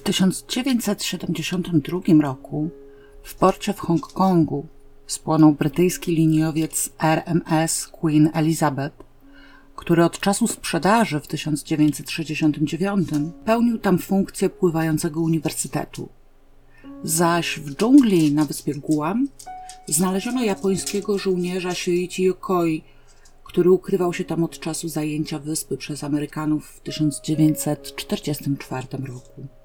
W 1972 roku w porcie w Hongkongu spłonął brytyjski liniowiec RMS Queen Elizabeth, który od czasu sprzedaży w 1969 pełnił tam funkcję pływającego uniwersytetu. Zaś w dżungli na wyspie Guam znaleziono japońskiego żołnierza Shinichi Yokoi, który ukrywał się tam od czasu zajęcia wyspy przez Amerykanów w 1944 roku.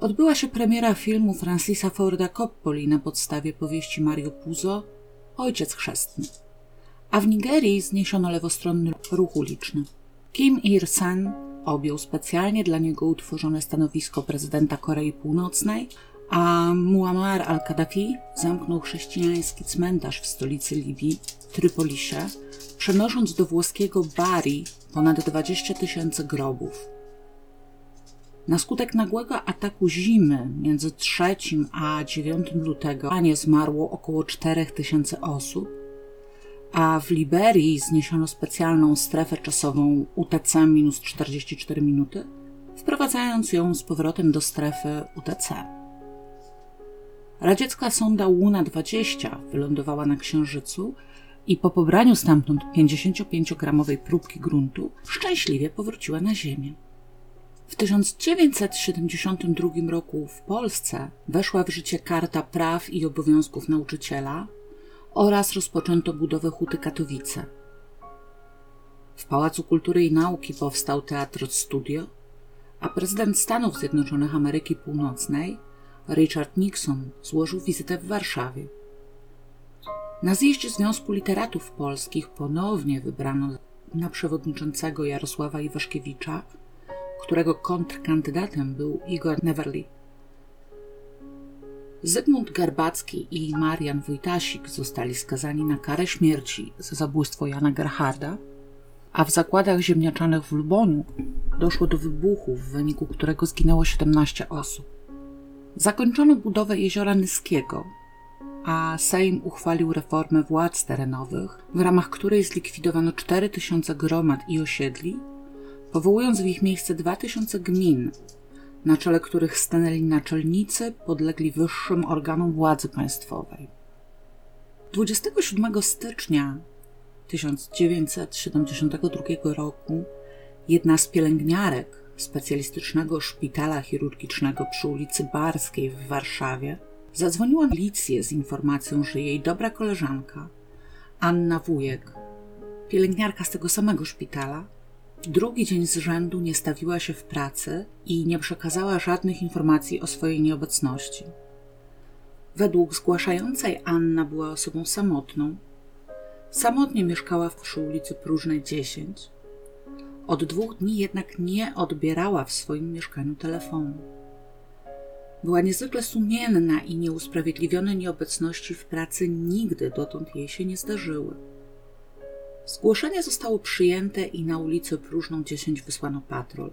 Odbyła się premiera filmu Francisa Forda Coppoli na podstawie powieści Mario Puzo Ojciec Chrzestny. A w Nigerii zniesiono lewostronny ruch uliczny. Kim Il-sen objął specjalnie dla niego utworzone stanowisko prezydenta Korei Północnej, a Muammar al-Kaddafi zamknął chrześcijański cmentarz w stolicy Libii, Trypolisie, przenosząc do włoskiego Bari ponad 20 tysięcy grobów. Na skutek nagłego ataku zimy między 3 a 9 lutego nie zmarło około 4 tysięcy osób, a w Liberii zniesiono specjalną strefę czasową UTC-44 minuty, wprowadzając ją z powrotem do strefy UTC. Radziecka sonda Łuna-20 wylądowała na Księżycu i po pobraniu stamtąd 55-gramowej próbki gruntu szczęśliwie powróciła na Ziemię. W 1972 roku w Polsce weszła w życie Karta Praw i Obowiązków Nauczyciela oraz rozpoczęto budowę Huty Katowice. W Pałacu Kultury i Nauki powstał Teatr Studio, a prezydent Stanów Zjednoczonych Ameryki Północnej Richard Nixon złożył wizytę w Warszawie. Na zjeździe Związku Literatów Polskich ponownie wybrano na przewodniczącego Jarosława Iwaszkiewicza, którego kontrkandydatem był Igor Neverly. Zygmunt Garbacki i Marian Wojtasik zostali skazani na karę śmierci za zabójstwo Jana Gerharda, a w zakładach ziemniaczanych w Luboniu doszło do wybuchu, w wyniku którego zginęło 17 osób. Zakończono budowę jeziora Nyskiego, a Sejm uchwalił reformę władz terenowych, w ramach której zlikwidowano 4000 gromad i osiedli, powołując w ich miejsce 2000 gmin, na czele których stanęli naczelnicy podlegli wyższym organom władzy państwowej. 27 stycznia 1972 roku jedna z pielęgniarek specjalistycznego szpitala chirurgicznego przy ulicy Barskiej w Warszawie zadzwoniła na milicję z informacją, że jej dobra koleżanka, Anna Wujek, pielęgniarka z tego samego szpitala, drugi dzień z rzędu nie stawiła się w pracy i nie przekazała żadnych informacji o swojej nieobecności. Według zgłaszającej Anna była osobą samotną. Samotnie mieszkała przy ulicy Próżnej 10 od dwóch dni jednak nie odbierała w swoim mieszkaniu telefonu. Była niezwykle sumienna i nieusprawiedliwione nieobecności w pracy nigdy dotąd jej się nie zdarzyły. Zgłoszenie zostało przyjęte i na ulicę Próżną 10 wysłano patrol.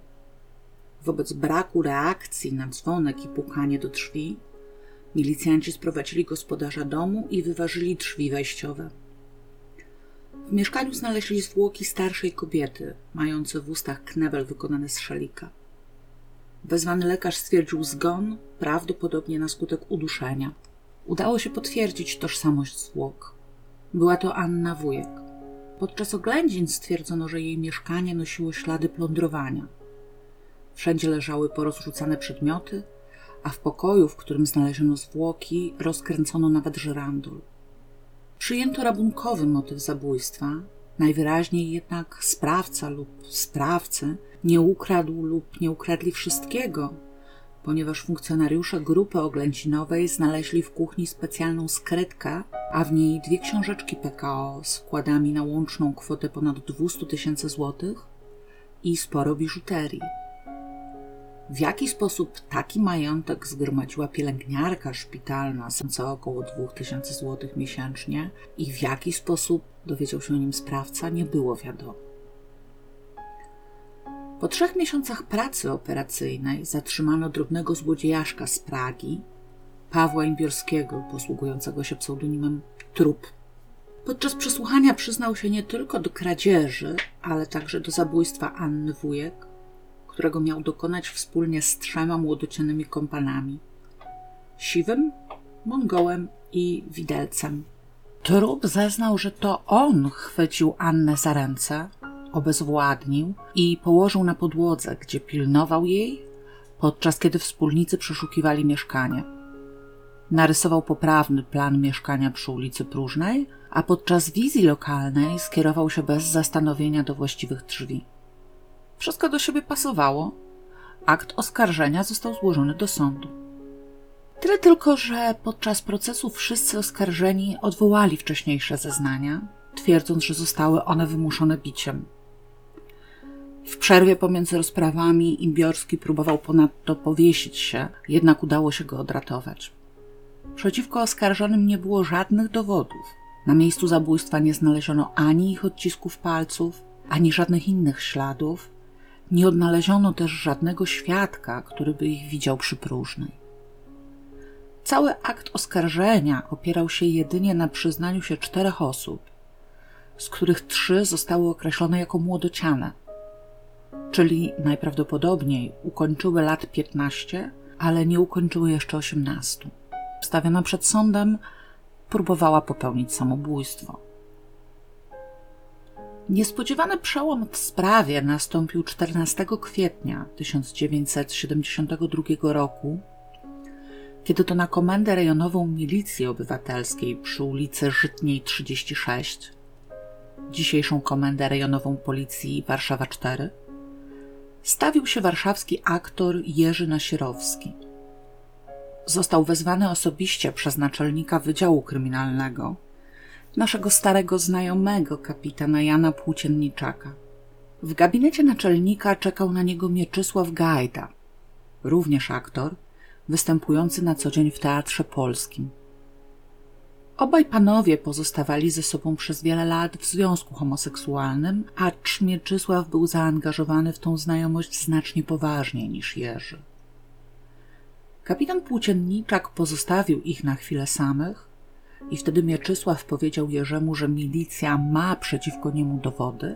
Wobec braku reakcji na dzwonek i pukanie do drzwi, milicjanci sprowadzili gospodarza domu i wyważyli drzwi wejściowe. W mieszkaniu znaleźli zwłoki starszej kobiety, mające w ustach knebel wykonany z szalika. Wezwany lekarz stwierdził zgon, prawdopodobnie na skutek uduszenia. Udało się potwierdzić tożsamość zwłok. Była to Anna Wujek. Podczas oględzin stwierdzono, że jej mieszkanie nosiło ślady plądrowania. Wszędzie leżały porozrzucane przedmioty, a w pokoju, w którym znaleziono zwłoki, rozkręcono nawet żyrandol. Przyjęto rabunkowy motyw zabójstwa, najwyraźniej jednak sprawca lub sprawcy nie ukradł lub nie ukradli wszystkiego, ponieważ funkcjonariusze grupy oglęcinowej znaleźli w kuchni specjalną skrytkę, a w niej dwie książeczki PKO z wkładami na łączną kwotę ponad 200 tysięcy złotych i sporo biżuterii. W jaki sposób taki majątek zgromadziła pielęgniarka szpitalna za około 2000 zł miesięcznie i w jaki sposób dowiedział się o nim sprawca, nie było wiadomo. Po trzech miesiącach pracy operacyjnej zatrzymano drobnego złodziejaszka z Pragi, Pawła Imbiorskiego, posługującego się pseudonimem Trup. Podczas przesłuchania przyznał się nie tylko do kradzieży, ale także do zabójstwa Anny Wujek, którego miał dokonać wspólnie z trzema młodocianymi kompanami Siwym, Mongołem i Widelcem. Trup zeznał, że to on chwycił Annę za ręce, obezwładnił i położył na podłodze, gdzie pilnował jej, podczas kiedy wspólnicy przeszukiwali mieszkanie. Narysował poprawny plan mieszkania przy ulicy Próżnej, a podczas wizji lokalnej skierował się bez zastanowienia do właściwych drzwi. Wszystko do siebie pasowało. Akt oskarżenia został złożony do sądu. Tyle tylko, że podczas procesu wszyscy oskarżeni odwołali wcześniejsze zeznania, twierdząc, że zostały one wymuszone biciem. W przerwie pomiędzy rozprawami Imbiorski próbował ponadto powiesić się, jednak udało się go odratować. Przeciwko oskarżonym nie było żadnych dowodów. Na miejscu zabójstwa nie znaleziono ani ich odcisków palców, ani żadnych innych śladów. Nie odnaleziono też żadnego świadka, który by ich widział przy próżnej. Cały akt oskarżenia opierał się jedynie na przyznaniu się czterech osób, z których trzy zostały określone jako młodociane, czyli najprawdopodobniej ukończyły lat 15, ale nie ukończyły jeszcze 18. Stawiona przed sądem, próbowała popełnić samobójstwo. Niespodziewany przełom w sprawie nastąpił 14 kwietnia 1972 roku, kiedy to na komendę rejonową Milicji Obywatelskiej przy ulicy Żytniej 36, dzisiejszą komendę rejonową Policji Warszawa 4, stawił się warszawski aktor Jerzy Nasierowski. Został wezwany osobiście przez naczelnika Wydziału Kryminalnego, naszego starego znajomego, kapitana Jana Płócienniczaka. W gabinecie naczelnika czekał na niego Mieczysław Gajda, również aktor, występujący na co dzień w Teatrze Polskim. Obaj panowie pozostawali ze sobą przez wiele lat w związku homoseksualnym, acz Mieczysław był zaangażowany w tą znajomość znacznie poważniej niż Jerzy. Kapitan Płócienniczak pozostawił ich na chwilę samych i wtedy Mieczysław powiedział Jerzemu, że milicja ma przeciwko niemu dowody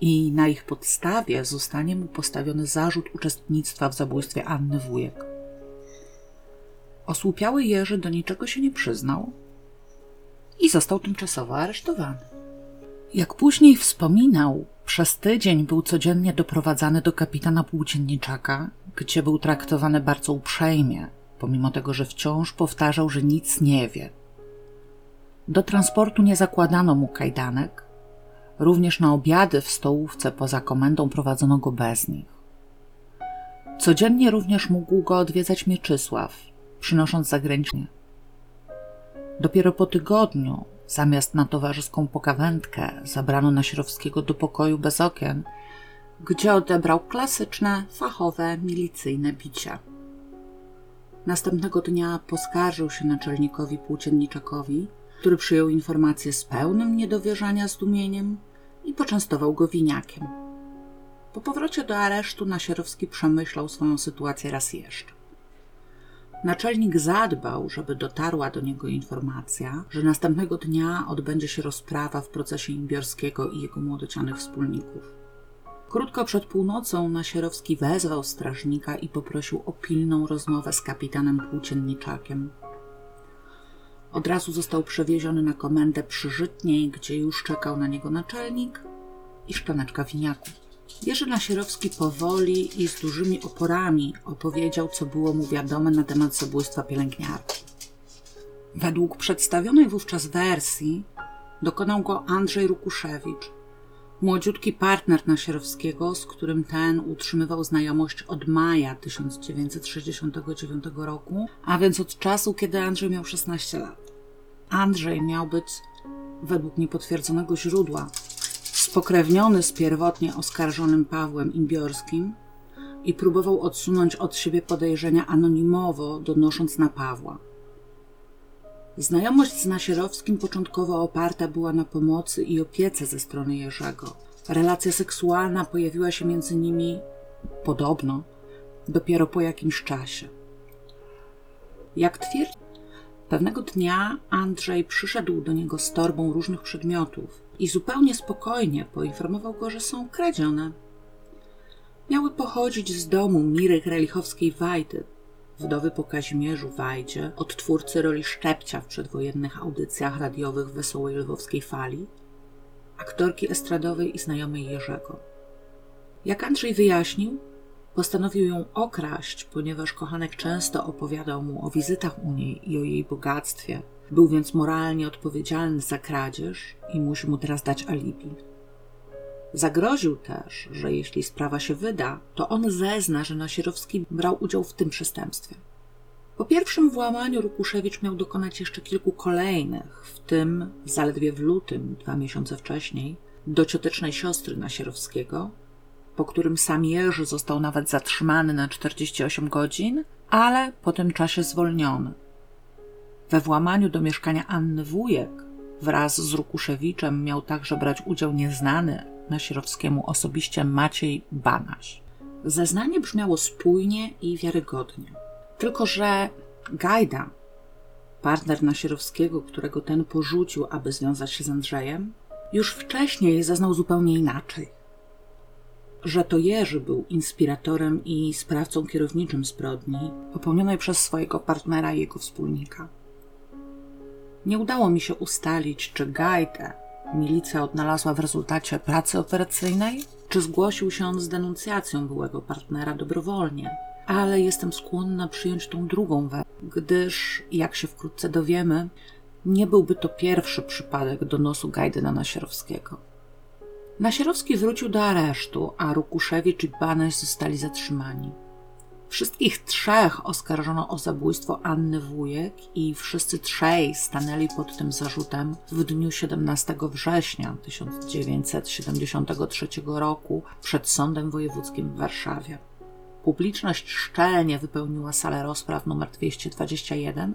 i na ich podstawie zostanie mu postawiony zarzut uczestnictwa w zabójstwie Anny Wujek. Osłupiały Jerzy do niczego się nie przyznał i został tymczasowo aresztowany. Jak później wspominał, przez tydzień był codziennie doprowadzany do kapitana płócienniczaka, gdzie był traktowany bardzo uprzejmie, pomimo tego, że wciąż powtarzał, że nic nie wie. Do transportu nie zakładano mu kajdanek, również na obiady w stołówce poza komendą prowadzono go bez nich. Codziennie również mógł go odwiedzać Mieczysław, przynosząc zagranicznie. Dopiero po tygodniu, zamiast na towarzyską pokawędkę, zabrano Nasierowskiego do pokoju bez okien, gdzie odebrał klasyczne, fachowe, milicyjne bicia. Następnego dnia poskarżył się naczelnikowi płócienniczakowi, który przyjął informację z pełnym niedowierzania zdumieniem i poczęstował go winiakiem. Po powrocie do aresztu Nasierowski przemyślał swoją sytuację raz jeszcze. Naczelnik zadbał, żeby dotarła do niego informacja, że następnego dnia odbędzie się rozprawa w procesie Imbiorskiego i jego młodocianych wspólników. Krótko przed północą Nasierowski wezwał strażnika i poprosił o pilną rozmowę z kapitanem Płócienniczakiem. Od razu został przewieziony na komendę przy Żytniej, gdzie już czekał na niego naczelnik i szklaneczka winiaku. Jerzy Nasierowski powoli i z dużymi oporami opowiedział, co było mu wiadome na temat zabójstwa pielęgniarki. Według przedstawionej wówczas wersji dokonał go Andrzej Rukuszewicz, młodziutki partner Nasierowskiego, z którym ten utrzymywał znajomość od maja 1969 roku, a więc od czasu, kiedy Andrzej miał 16 lat. Andrzej miał być, według niepotwierdzonego źródła, spokrewniony z pierwotnie oskarżonym Pawłem Imbiorskim i próbował odsunąć od siebie podejrzenia anonimowo, donosząc na Pawła. Znajomość z Nasierowskim początkowo oparta była na pomocy i opiece ze strony Jerzego. Relacja seksualna pojawiła się między nimi, podobno, dopiero po jakimś czasie. Jak twierdzi, pewnego dnia Andrzej przyszedł do niego z torbą różnych przedmiotów i zupełnie spokojnie poinformował go, że są kradzione. miały pochodzić z domu Miry Krelichowskiej-Wajdy, wdowy po Kazimierzu Wajdzie, odtwórcy roli Szczepcia w przedwojennych audycjach radiowych Wesołej Lwowskiej Fali, aktorki estradowej i znajomej Jerzego. Jak Andrzej wyjaśnił, postanowił ją okraść, ponieważ kochanek często opowiadał mu o wizytach u niej i o jej bogactwie. Był więc moralnie odpowiedzialny za kradzież i musi mu teraz dać alibi. Zagroził też, że jeśli sprawa się wyda, to on zezna, że Nasierowski brał udział w tym przestępstwie. Po pierwszym włamaniu Rukuszewicz miał dokonać jeszcze kilku kolejnych, w tym zaledwie w lutym, dwa miesiące wcześniej, do ciotecznej siostry Nasierowskiego, po którym sam Jerzy został nawet zatrzymany na 48 godzin, ale po tym czasie zwolniony. We włamaniu do mieszkania Anny Wujek wraz z Rukuszewiczem miał także brać udział nieznany Nasierowskiemu osobiście Maciej Banaś. Zeznanie brzmiało spójnie i wiarygodnie. Tylko, że Gajda, partner Nasierowskiego, którego ten porzucił, aby związać się z Andrzejem, już wcześniej zeznał zupełnie inaczej. Że to Jerzy był inspiratorem i sprawcą kierowniczym zbrodni popełnionej przez swojego partnera i jego wspólnika. Nie udało mi się ustalić, czy Gajdę milicja odnalazła w rezultacie pracy operacyjnej, czy zgłosił się on z denuncjacją byłego partnera dobrowolnie. Ale jestem skłonna przyjąć tą drugą wersję, gdyż, jak się wkrótce dowiemy, nie byłby to pierwszy przypadek donosu Gajdena Nasierowskiego. Nasierowski wrócił do aresztu, a Rukuszewicz i Baneś zostali zatrzymani. Wszystkich trzech oskarżono o zabójstwo Anny Wujek i wszyscy trzej stanęli pod tym zarzutem w dniu 17 września 1973 roku przed Sądem Wojewódzkim w Warszawie. Publiczność szczelnie wypełniła salę rozpraw nr 221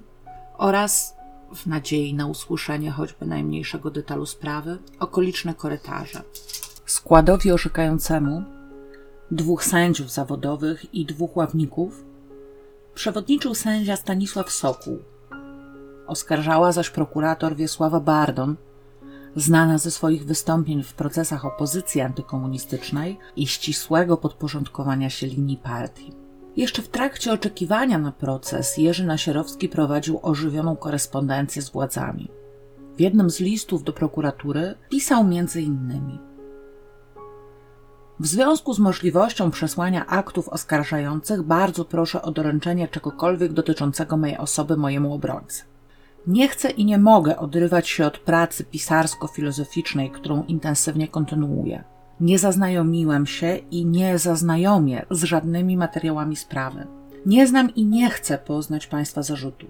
oraz, w nadziei na usłyszenie choćby najmniejszego detalu sprawy, okoliczne korytarze. Składowi orzekającemu dwóch sędziów zawodowych i dwóch ławników, przewodniczył sędzia Stanisław Sokół. Oskarżała zaś prokurator Wiesława Bardon, znana ze swoich wystąpień w procesach opozycji antykomunistycznej i ścisłego podporządkowania się linii partii. Jeszcze w trakcie oczekiwania na proces Jerzy Nasierowski prowadził ożywioną korespondencję z władzami. W jednym z listów do prokuratury pisał między innymi – w związku z możliwością przesłania aktów oskarżających, bardzo proszę o doręczenie czegokolwiek dotyczącego mojej osoby mojemu obrońcy. Nie chcę i nie mogę odrywać się od pracy pisarsko-filozoficznej, którą intensywnie kontynuuję. Nie zaznajomiłem się i nie zaznajomię z żadnymi materiałami sprawy. Nie znam i nie chcę poznać Państwa zarzutów.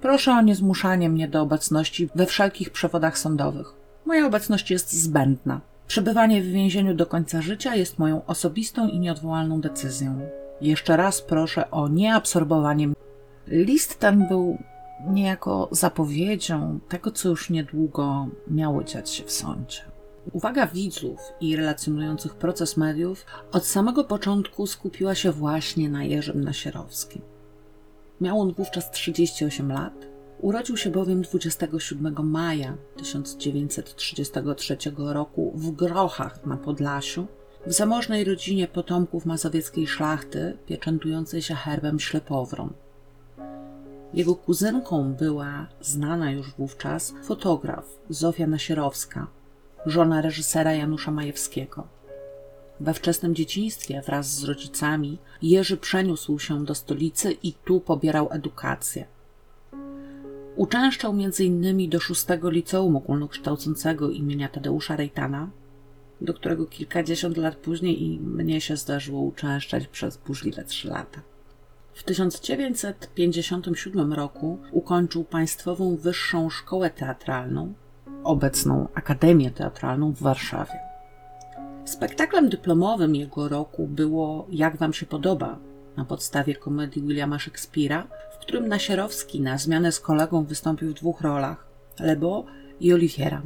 Proszę o niezmuszanie mnie do obecności we wszelkich przewodach sądowych. Moja obecność jest zbędna. Przebywanie w więzieniu do końca życia jest moją osobistą i nieodwołalną decyzją. Jeszcze raz proszę o nieabsorbowanie. List ten był niejako zapowiedzią tego, co już niedługo miało dziać się w sądzie. Uwaga widzów i relacjonujących proces mediów od samego początku skupiła się właśnie na Jerzym Nasierowskim. Miał on wówczas 38 lat Urodził się bowiem 27 maja 1933 roku w Grochach na Podlasiu, w zamożnej rodzinie potomków mazowieckiej szlachty pieczętującej się herbem ślepowrą. Jego kuzynką była znana już wówczas fotograf Zofia Nasierowska, żona reżysera Janusza Majewskiego. We wczesnym dzieciństwie wraz z rodzicami Jerzy przeniósł się do stolicy i tu pobierał edukację – Uczęszczał m.in. do szóstego liceum ogólnokształcącego imienia Tadeusza Rejtana, do którego kilkadziesiąt lat później i mnie się zdarzyło uczęszczać przez burzliwe trzy lata. W 1957 roku ukończył Państwową Wyższą Szkołę Teatralną, obecną Akademię Teatralną w Warszawie. Spektaklem dyplomowym jego roku było Jak Wam się podoba, na podstawie komedii Williama Shakespeare'a, którym Nasierowski na zmianę z kolegą wystąpił w dwóch rolach Lebo i Oliwiera.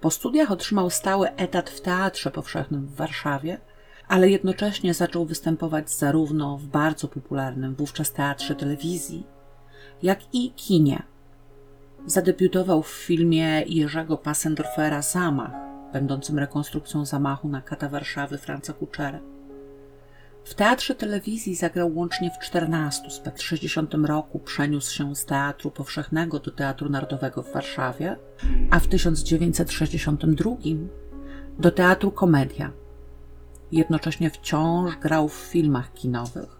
Po studiach otrzymał stały etat w Teatrze Powszechnym w Warszawie, ale jednocześnie zaczął występować zarówno w bardzo popularnym wówczas teatrze telewizji, jak i kinie. Zadebiutował w filmie Jerzego Passendorfera Zamach, będącym rekonstrukcją zamachu na kata Warszawy Franca Kuczera. W teatrze telewizji zagrał łącznie w 14. W 60 roku przeniósł się z Teatru Powszechnego do Teatru Narodowego w Warszawie, a w 1962 do Teatru Komedia. Jednocześnie wciąż grał w filmach kinowych,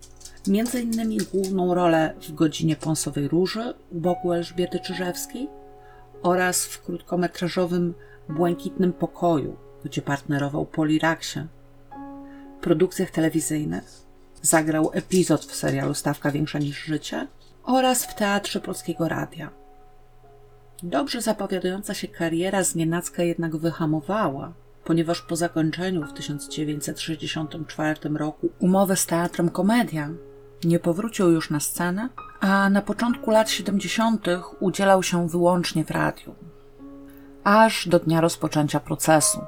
między innymi główną rolę w Godzinie Pąsowej Róży u boku Elżbiety Czyżewskiej oraz w krótkometrażowym Błękitnym Pokoju, gdzie partnerował Poliraksie. W produkcjach telewizyjnych zagrał epizod w serialu Stawka Większa niż Życie oraz w Teatrze Polskiego Radia. Dobrze zapowiadająca się kariera znienacka jednak wyhamowała, ponieważ po zakończeniu w 1964 roku umowy z Teatrem Komedia nie powrócił już na scenę, a na początku lat 70. udzielał się wyłącznie w radiu. Aż do dnia rozpoczęcia procesu.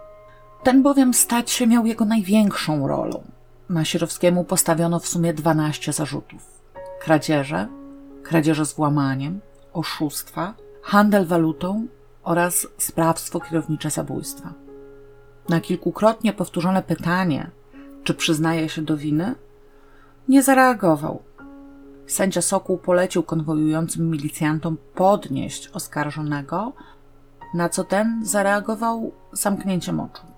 Ten bowiem stać się miał jego największą rolą. Masierowskiemu postawiono w sumie 12 zarzutów: kradzieże, kradzieże z włamaniem, oszustwa, handel walutą oraz sprawstwo kierownicze zabójstwa. Na kilkukrotnie powtórzone pytanie, czy przyznaje się do winy, nie zareagował. Sędzia Sokół polecił konwojującym milicjantom podnieść oskarżonego, na co ten zareagował zamknięciem oczu.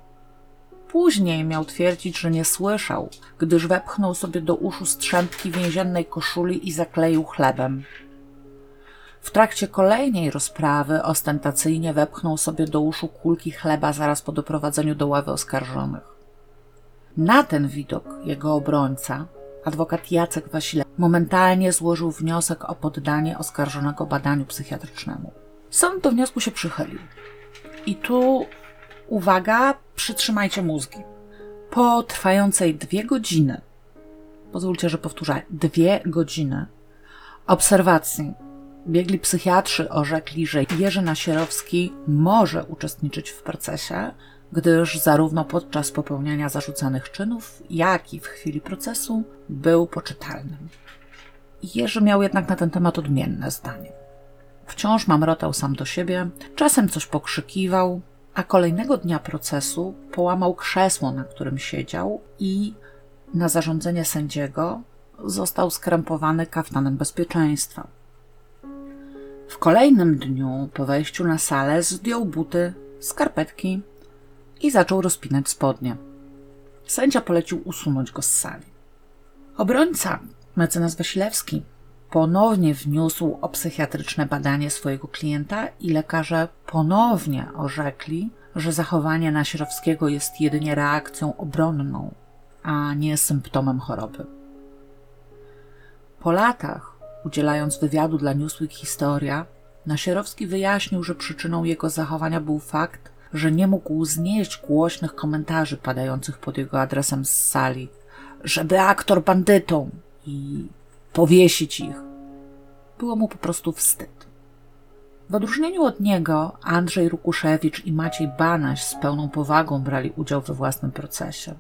Później miał twierdzić, że nie słyszał, gdyż wepchnął sobie do uszu strzępki więziennej koszuli i zakleił chlebem. W trakcie kolejnej rozprawy ostentacyjnie wepchnął sobie do uszu kulki chleba zaraz po doprowadzeniu do ławy oskarżonych. Na ten widok jego obrońca, adwokat Jacek Wasile, momentalnie złożył wniosek o poddanie oskarżonego badaniu psychiatrycznemu. Sąd do wniosku się przychylił. I tu uwaga, przytrzymajcie mózgi. Po trwającej dwie godziny, pozwólcie, że powtórzę, dwie godziny obserwacji biegli psychiatrzy orzekli, że Jerzy Nasierowski może uczestniczyć w procesie, gdyż zarówno podczas popełniania zarzucanych czynów, jak i w chwili procesu był poczytalnym. Jerzy miał jednak na ten temat odmienne zdanie. Wciąż mamrotał sam do siebie, czasem coś pokrzykiwał, a kolejnego dnia procesu połamał krzesło, na którym siedział i na zarządzenie sędziego został skrępowany kaftanem bezpieczeństwa. W kolejnym dniu po wejściu na salę zdjął buty, skarpetki i zaczął rozpinać spodnie. Sędzia polecił usunąć go z sali. Obrońca, mecenas Wasilewski, ponownie wniósł o psychiatryczne badanie swojego klienta i lekarze ponownie orzekli, że zachowanie Nasierowskiego jest jedynie reakcją obronną, a nie symptomem choroby. Po latach Udzielając wywiadu dla Newsweek Historia, Nasierowski wyjaśnił, że przyczyną jego zachowania był fakt, że nie mógł znieść głośnych komentarzy padających pod jego adresem z sali, żeby aktor bandytą i powiesić ich. Było mu po prostu wstyd. W odróżnieniu od niego Andrzej Rukuszewicz i Maciej Banaś z pełną powagą brali udział we własnym procesie.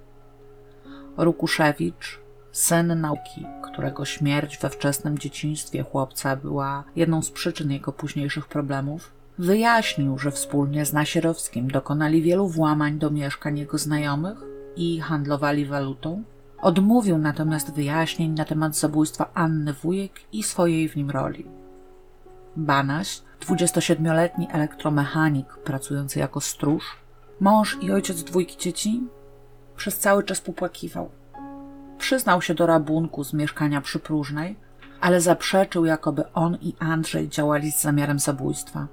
Rukuszewicz Syn nauki, którego śmierć we wczesnym dzieciństwie chłopca była jedną z przyczyn jego późniejszych problemów, wyjaśnił, że wspólnie z Nasierowskim dokonali wielu włamań do mieszkań jego znajomych i handlowali walutą. Odmówił natomiast wyjaśnień na temat zabójstwa Anny Wujek i swojej w nim roli. Banaś, 27-letni elektromechanik pracujący jako stróż, mąż i ojciec dwójki dzieci, przez cały czas popłakiwał – Przyznał się do rabunku z mieszkania przypróżnej, ale zaprzeczył, jakoby on i Andrzej działali z zamiarem zabójstwa.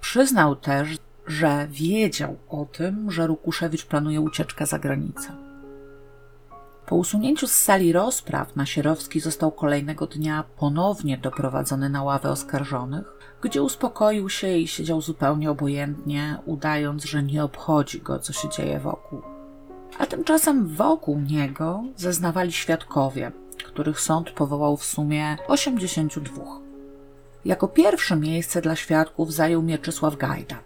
Przyznał też, że wiedział o tym, że Rukuszewicz planuje ucieczkę za granicę. Po usunięciu z sali rozpraw Nasierowski został kolejnego dnia ponownie doprowadzony na ławę oskarżonych, gdzie uspokoił się i siedział zupełnie obojętnie, udając, że nie obchodzi go, co się dzieje wokół. A tymczasem wokół niego zeznawali świadkowie, których sąd powołał w sumie 82. Jako pierwsze miejsce dla świadków zajął Mieczysław Gajda.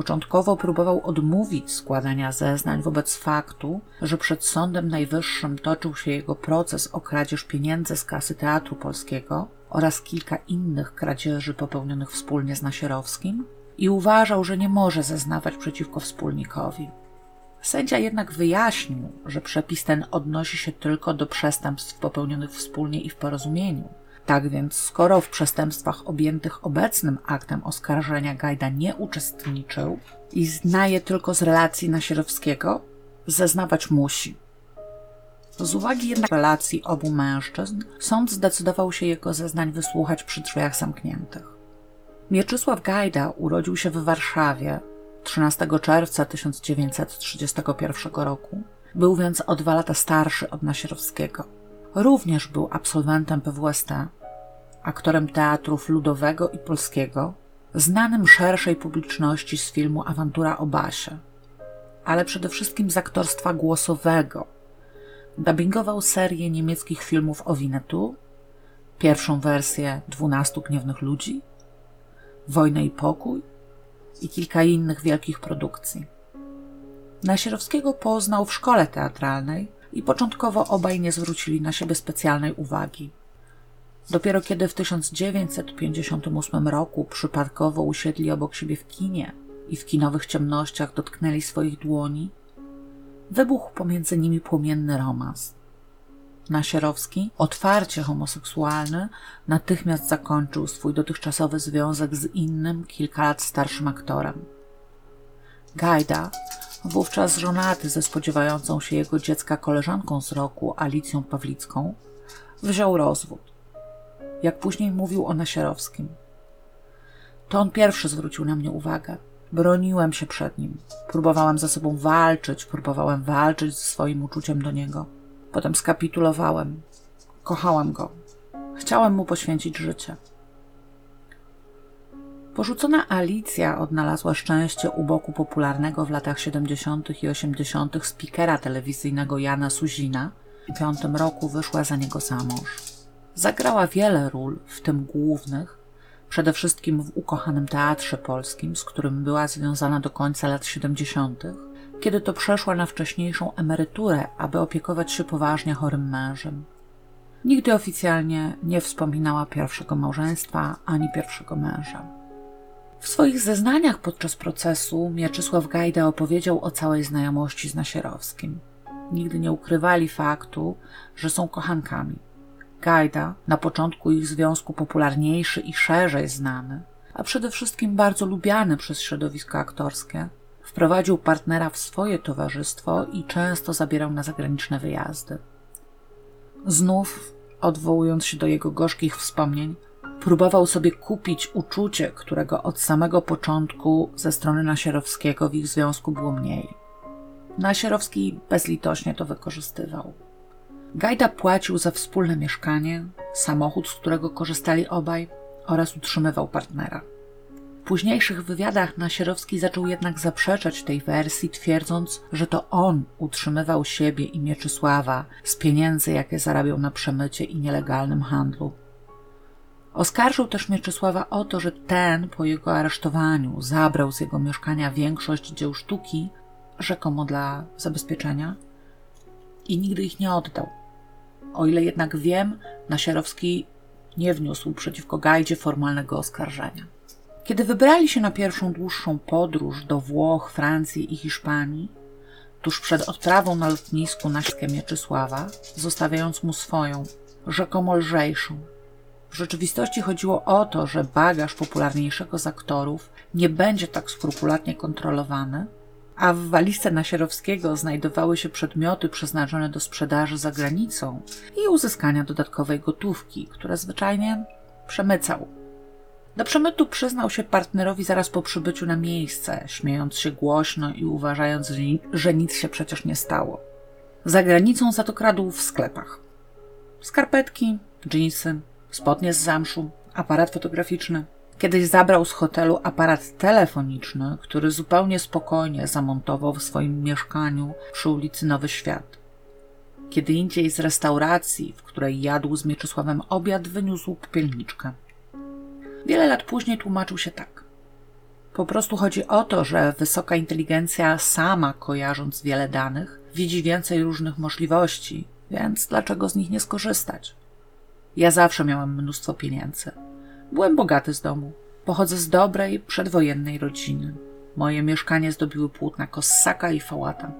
Początkowo próbował odmówić składania zeznań wobec faktu, że przed Sądem Najwyższym toczył się jego proces o kradzież pieniędzy z kasy Teatru Polskiego oraz kilka innych kradzieży popełnionych wspólnie z Nasierowskim i uważał, że nie może zeznawać przeciwko wspólnikowi. Sędzia jednak wyjaśnił, że przepis ten odnosi się tylko do przestępstw popełnionych wspólnie i w porozumieniu. Tak więc, skoro w przestępstwach objętych obecnym aktem oskarżenia Gajda nie uczestniczył i zna je tylko z relacji Nasierowskiego, zeznawać musi. Z uwagi jednak relacji obu mężczyzn, sąd zdecydował się jego zeznań wysłuchać przy drzwiach zamkniętych. Mieczysław Gajda urodził się w Warszawie 13 czerwca 1931 roku. Był więc o dwa lata starszy od Nasierowskiego. Również był absolwentem PWST, aktorem teatrów ludowego i polskiego, znanym szerszej publiczności z filmu Awantura o Basie, ale przede wszystkim z aktorstwa głosowego. Dubbingował serię niemieckich filmów o Winnetu, pierwszą wersję Dwunastu Gniewnych Ludzi, Wojnę i Pokój i kilka innych wielkich produkcji. Nasierowskiego poznał w szkole teatralnej i początkowo obaj nie zwrócili na siebie specjalnej uwagi. Dopiero kiedy w 1958 roku przypadkowo usiedli obok siebie w kinie i w kinowych ciemnościach dotknęli swoich dłoni, wybuchł pomiędzy nimi płomienny romans. Nasierowski, otwarcie homoseksualny, natychmiast zakończył swój dotychczasowy związek z innym, kilka lat starszym aktorem. Gajda, wówczas żonaty ze spodziewającą się jego dziecka koleżanką z roku, Alicją Pawlicką, wziął rozwód. Jak później mówił o Nasierowskim. To on pierwszy zwrócił na mnie uwagę. Broniłem się przed nim. Próbowałem ze sobą walczyć, próbowałem walczyć ze swoim uczuciem do niego. Potem skapitulowałem. Kochałem go. Chciałem mu poświęcić życie. Porzucona Alicja odnalazła szczęście u boku popularnego w latach 70. i 80. spikera telewizyjnego Jana Suzina. W piątym roku wyszła za niego za mąż. Zagrała wiele ról, w tym głównych, przede wszystkim w ukochanym teatrze polskim, z którym była związana do końca lat 70., kiedy to przeszła na wcześniejszą emeryturę, aby opiekować się poważnie chorym mężem. Nigdy oficjalnie nie wspominała pierwszego małżeństwa ani pierwszego męża. W swoich zeznaniach podczas procesu Mieczysław Gajda opowiedział o całej znajomości z Nasierowskim. Nigdy nie ukrywali faktu, że są kochankami. Gajda, na początku ich związku popularniejszy i szerzej znany, a przede wszystkim bardzo lubiany przez środowisko aktorskie, wprowadził partnera w swoje towarzystwo i często zabierał na zagraniczne wyjazdy. Znów, odwołując się do jego gorzkich wspomnień, próbował sobie kupić uczucie, którego od samego początku ze strony Nasierowskiego w ich związku było mniej. Nasierowski bezlitośnie to wykorzystywał. Gajda płacił za wspólne mieszkanie, samochód, z którego korzystali obaj, oraz utrzymywał partnera. W późniejszych wywiadach Nasierowski zaczął jednak zaprzeczać tej wersji, twierdząc, że to on utrzymywał siebie i Mieczysława z pieniędzy, jakie zarabiał na przemycie i nielegalnym handlu. Oskarżył też Mieczysława o to, że ten po jego aresztowaniu zabrał z jego mieszkania większość dzieł sztuki, rzekomo dla zabezpieczenia, i nigdy ich nie oddał. O ile jednak wiem, Nasierowski nie wniósł przeciwko Gajdzie formalnego oskarżenia. Kiedy wybrali się na pierwszą dłuższą podróż do Włoch, Francji i Hiszpanii, tuż przed odprawą na lotnisku na Mieczysława, zostawiając mu swoją, rzekomo lżejszą, w rzeczywistości chodziło o to, że bagaż popularniejszego z aktorów nie będzie tak skrupulatnie kontrolowany, a w walizce Nasierowskiego znajdowały się przedmioty przeznaczone do sprzedaży za granicą i uzyskania dodatkowej gotówki, które zwyczajnie przemycał. Do przemytu przyznał się partnerowi zaraz po przybyciu na miejsce, śmiejąc się głośno i uważając, że nic się przecież nie stało. Za granicą za to kradł w sklepach. Skarpetki, dżinsy, spodnie z zamszu, aparat fotograficzny. Kiedyś zabrał z hotelu aparat telefoniczny, który zupełnie spokojnie zamontował w swoim mieszkaniu przy ulicy Nowy Świat. Kiedy indziej z restauracji, w której jadł z Mieczysławem obiad, wyniósł popielniczkę. Wiele lat później tłumaczył się tak. Po prostu chodzi o to, że wysoka inteligencja sama, kojarząc wiele danych, widzi więcej różnych możliwości, więc dlaczego z nich nie skorzystać? Ja zawsze miałam mnóstwo pieniędzy. Byłem bogaty z domu. Pochodzę z dobrej, przedwojennej rodziny. Moje mieszkanie zdobiły płótna Kossaka i Fałata.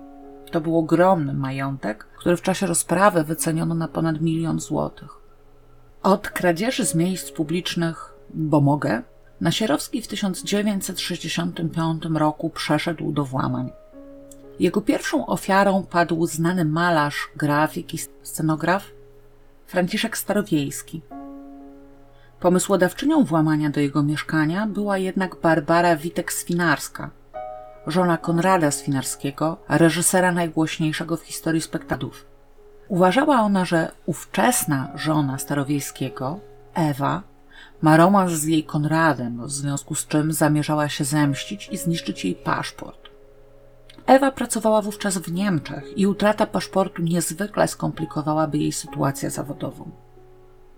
To był ogromny majątek, który w czasie rozprawy wyceniono na ponad milion złotych. Od kradzieży z miejsc publicznych, bo mogę, Nasierowski w 1965 roku przeszedł do włamań. Jego pierwszą ofiarą padł znany malarz, grafik i scenograf Franciszek Starowiejski. Pomysłodawczynią włamania do jego mieszkania była jednak Barbara Witek-Swinarska, żona Konrada Swinarskiego, reżysera najgłośniejszego w historii spektaklów. Uważała ona, że ówczesna żona Starowiejskiego, Ewa, ma romans z jej Konradem, w związku z czym zamierzała się zemścić i zniszczyć jej paszport. Ewa pracowała wówczas w Niemczech i utrata paszportu niezwykle skomplikowałaby jej sytuację zawodową.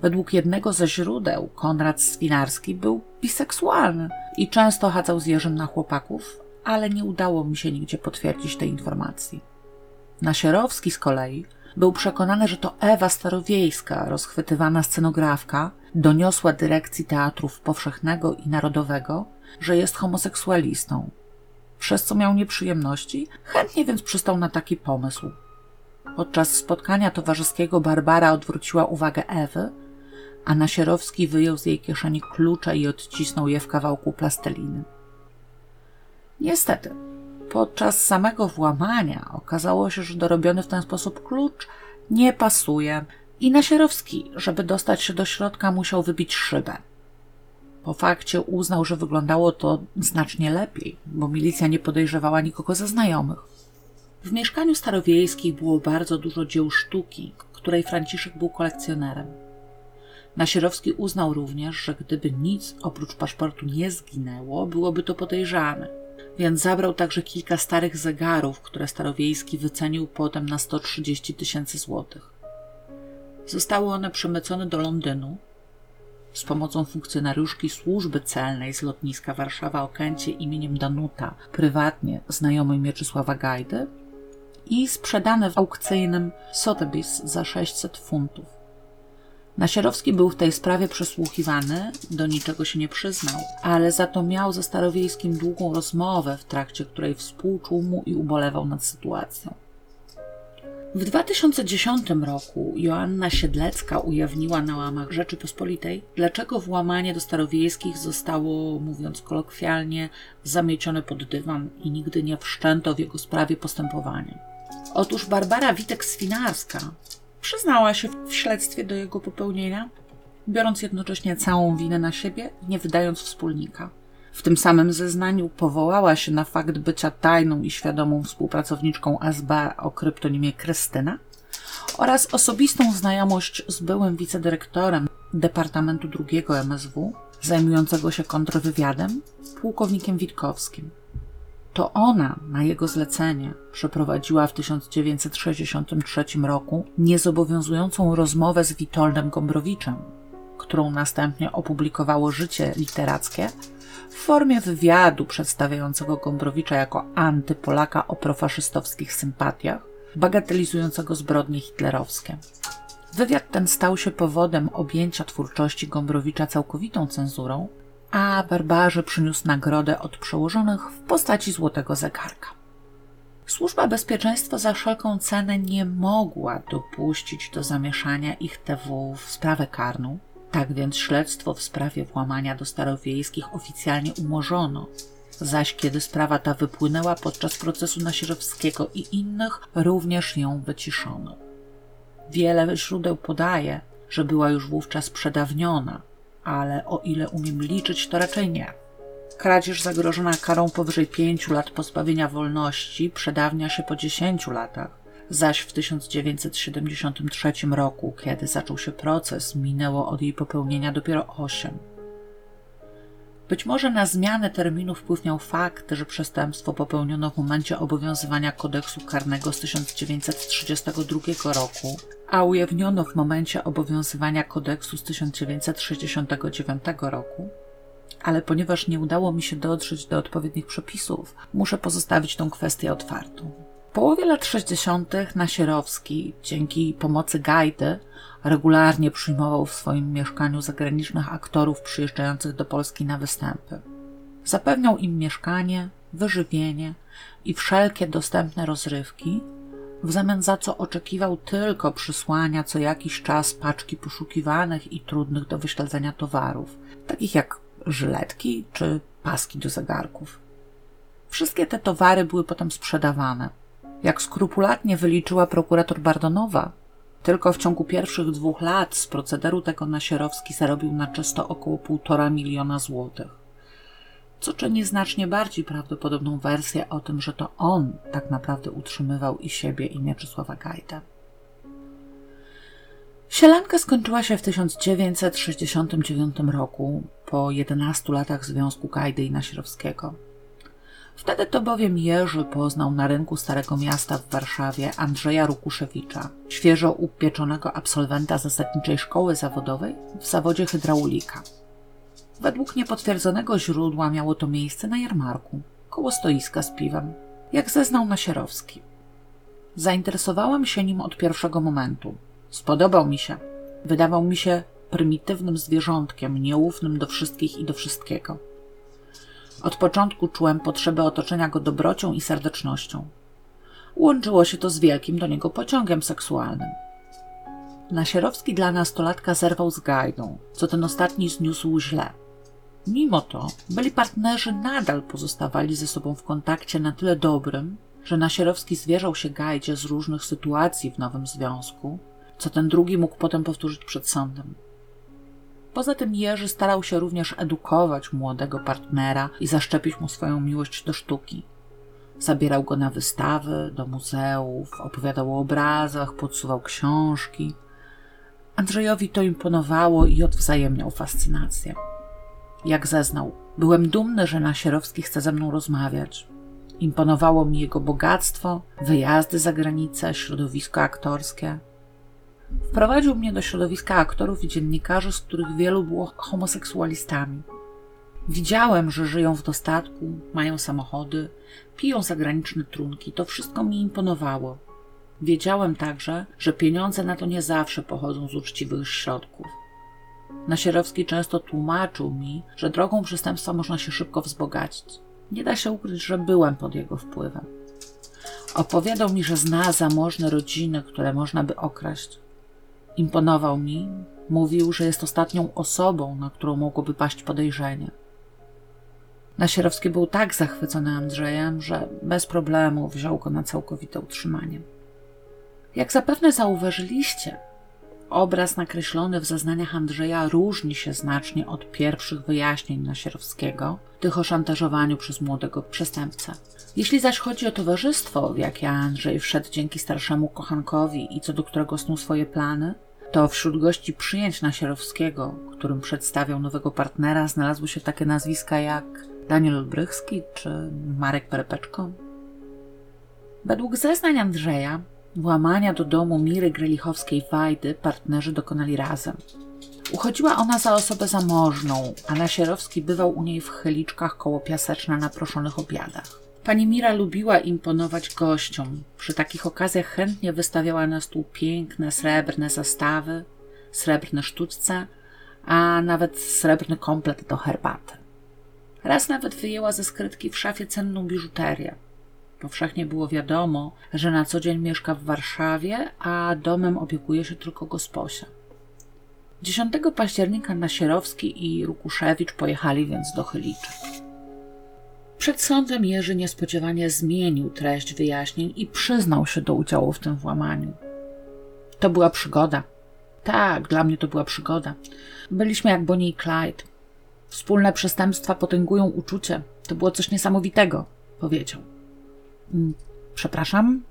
Według jednego ze źródeł Konrad Swinarski był biseksualny i często chadzał z Jerzym na chłopaków, ale nie udało mi się nigdzie potwierdzić tej informacji. Nasierowski z kolei był przekonany, że to Ewa Starowiejska, rozchwytywana scenografka, doniosła dyrekcji teatrów powszechnego i narodowego, że jest homoseksualistą. Przez co miał nieprzyjemności, chętnie więc przystał na taki pomysł. Podczas spotkania towarzyskiego Barbara odwróciła uwagę Ewy, a Nasierowski wyjął z jej kieszeni klucze i odcisnął je w kawałku plasteliny. Niestety, podczas samego włamania okazało się, że dorobiony w ten sposób klucz nie pasuje i Nasierowski, żeby dostać się do środka, musiał wybić szybę. Po fakcie uznał, że wyglądało to znacznie lepiej, bo milicja nie podejrzewała nikogo ze znajomych. W mieszkaniu starowiejskiej było bardzo dużo dzieł sztuki, której Franciszek był kolekcjonerem. Nasierowski uznał również, że gdyby nic oprócz paszportu nie zginęło, byłoby to podejrzane, więc zabrał także kilka starych zegarów, które Starowiejski wycenił potem na 130 tysięcy złotych. Zostały one przemycone do Londynu z pomocą funkcjonariuszki służby celnej z lotniska Warszawa Okęcie imieniem Danuta, prywatnie znajomej Mieczysława Gajdy i sprzedane w aukcyjnym Sotheby's za 600 funtów. Nasierowski był w tej sprawie przesłuchiwany, do niczego się nie przyznał, ale za to miał ze Starowiejskim długą rozmowę, w trakcie której współczuł mu i ubolewał nad sytuacją. W 2010 roku Joanna Siedlecka ujawniła na łamach Rzeczypospolitej, dlaczego włamanie do starowiejskich zostało, mówiąc kolokwialnie, zamiecione pod dywan i nigdy nie wszczęto w jego sprawie postępowania. Otóż Barbara Witek-Swinarska przyznała się w śledztwie do jego popełnienia, biorąc jednocześnie całą winę na siebie, nie wydając wspólnika. W tym samym zeznaniu powołała się na fakt bycia tajną i świadomą współpracowniczką SB o kryptonimie Krystyna oraz osobistą znajomość z byłym wicedyrektorem Departamentu II MSW, zajmującego się kontrwywiadem, pułkownikiem Witkowskim. To ona na jego zlecenie przeprowadziła w 1963 roku niezobowiązującą rozmowę z Witoldem Gombrowiczem, którą następnie opublikowało Życie Literackie w formie wywiadu przedstawiającego Gombrowicza jako antypolaka o profaszystowskich sympatiach, bagatelizującego zbrodnie hitlerowskie. Wywiad ten stał się powodem objęcia twórczości Gombrowicza całkowitą cenzurą, a Barbarze przyniósł nagrodę od przełożonych w postaci złotego zegarka. Służba bezpieczeństwa za wszelką cenę nie mogła dopuścić do zamieszania ich TW w sprawę karną, tak więc śledztwo w sprawie włamania do starowiejskich oficjalnie umorzono, zaś kiedy sprawa ta wypłynęła podczas procesu Nasirowskiego i innych, również ją wyciszono. Wiele źródeł podaje, że była już wówczas przedawniona, ale o ile umiem liczyć, to raczej nie. Kradzież zagrożona karą powyżej pięciu lat pozbawienia wolności przedawnia się po dziesięciu latach, zaś w 1973 roku, kiedy zaczął się proces, minęło od jej popełnienia dopiero 8. Być może na zmianę terminu wpływ miał fakt, że przestępstwo popełniono w momencie obowiązywania kodeksu karnego z 1932 roku, a ujawniono w momencie obowiązywania kodeksu z 1969 roku. Ale ponieważ nie udało mi się dotrzeć do odpowiednich przepisów, muszę pozostawić tę kwestię otwartą. Połowie lat 60. Nasierowski, dzięki pomocy Gajdy, regularnie przyjmował w swoim mieszkaniu zagranicznych aktorów przyjeżdżających do Polski na występy. Zapewniał im mieszkanie, wyżywienie i wszelkie dostępne rozrywki, w zamian za co oczekiwał tylko przysłania co jakiś czas paczki poszukiwanych i trudnych do wyśledzenia towarów, takich jak żyletki czy paski do zegarków. Wszystkie te towary były potem sprzedawane. Jak skrupulatnie wyliczyła prokurator Bardonowa, tylko w ciągu pierwszych dwóch lat z procederu tego Nasierowski zarobił na czysto około półtora miliona złotych. Co czyni znacznie bardziej prawdopodobną wersję o tym, że to on tak naprawdę utrzymywał i siebie i Mieczysława Gajda. Sielanka skończyła się w 1969 roku, po 11 latach związku Gajdy i Nasierowskiego. Wtedy to bowiem Jerzy poznał na rynku Starego Miasta w Warszawie Andrzeja Rukuszewicza, świeżo upieczonego absolwenta zasadniczej szkoły zawodowej w zawodzie hydraulika. Według niepotwierdzonego źródła miało to miejsce na jarmarku, koło stoiska z piwem, jak zeznał Nasierowski. Zainteresowałem się nim od pierwszego momentu. Spodobał mi się. Wydawał mi się prymitywnym zwierzątkiem, nieufnym do wszystkich i do wszystkiego. Od początku czułem potrzebę otoczenia go dobrocią i serdecznością. Łączyło się to z wielkim do niego pociągiem seksualnym. Nasierowski dla nastolatka zerwał z Gajdą, co ten ostatni zniósł źle. Mimo to byli partnerzy nadal pozostawali ze sobą w kontakcie na tyle dobrym, że Nasierowski zwierzał się Gajdzie z różnych sytuacji w nowym związku, co ten drugi mógł potem powtórzyć przed sądem. Poza tym Jerzy starał się również edukować młodego partnera i zaszczepić mu swoją miłość do sztuki. Zabierał go na wystawy, do muzeów, opowiadał o obrazach, podsuwał książki. Andrzejowi to imponowało i odwzajemniał fascynację. Jak zeznał, byłem dumny, że Nasierowski chce ze mną rozmawiać. Imponowało mi jego bogactwo, wyjazdy za granicę, środowisko aktorskie – Wprowadził mnie do środowiska aktorów i dziennikarzy, z których wielu było homoseksualistami. Widziałem, że żyją w dostatku, mają samochody, piją zagraniczne trunki. To wszystko mi imponowało. Wiedziałem także, że pieniądze na to nie zawsze pochodzą z uczciwych środków. Nasierowski często tłumaczył mi, że drogą przestępstwa można się szybko wzbogacić. Nie da się ukryć, że byłem pod jego wpływem. Opowiadał mi, że zna zamożne rodziny, które można by okraść. Imponował mi, mówił, że jest ostatnią osobą, na którą mogłoby paść podejrzenie. Nasierowski był tak zachwycony Andrzejem, że bez problemu wziął go na całkowite utrzymanie. Jak zapewne zauważyliście, obraz nakreślony w zeznaniach Andrzeja różni się znacznie od pierwszych wyjaśnień Nasierowskiego, tych o szantażowaniu przez młodego przestępcę. Jeśli zaś chodzi o towarzystwo, w jakie Andrzej wszedł dzięki starszemu kochankowi i co do którego snuł swoje plany, to wśród gości przyjęć Nasierowskiego, którym przedstawiał nowego partnera, znalazły się takie nazwiska jak Daniel Olbrychski czy Marek Perepeczko. Według zeznań Andrzeja, włamania do domu Miry Grelichowskiej-Wajdy partnerzy dokonali razem. Uchodziła ona za osobę zamożną, a Nasierowski bywał u niej w chyliczkach koło Piaseczna na proszonych obiadach. Pani Mira lubiła imponować gościom. Przy takich okazjach chętnie wystawiała na stół piękne, srebrne zastawy, srebrne sztuczce, a nawet srebrny komplet do herbaty. Raz nawet wyjęła ze skrytki w szafie cenną biżuterię. Powszechnie było wiadomo, że na co dzień mieszka w Warszawie, a domem opiekuje się tylko gosposia. 10 października Nasierowski i Rukuszewicz pojechali więc do Chyliczek. Przed sądem Jerzy niespodziewanie zmienił treść wyjaśnień i przyznał się do udziału w tym włamaniu. To była przygoda. Tak, dla mnie to była przygoda. Byliśmy jak Bonnie i Clyde. Wspólne przestępstwa potęgują uczucie. To było coś niesamowitego, powiedział. Mm, przepraszam.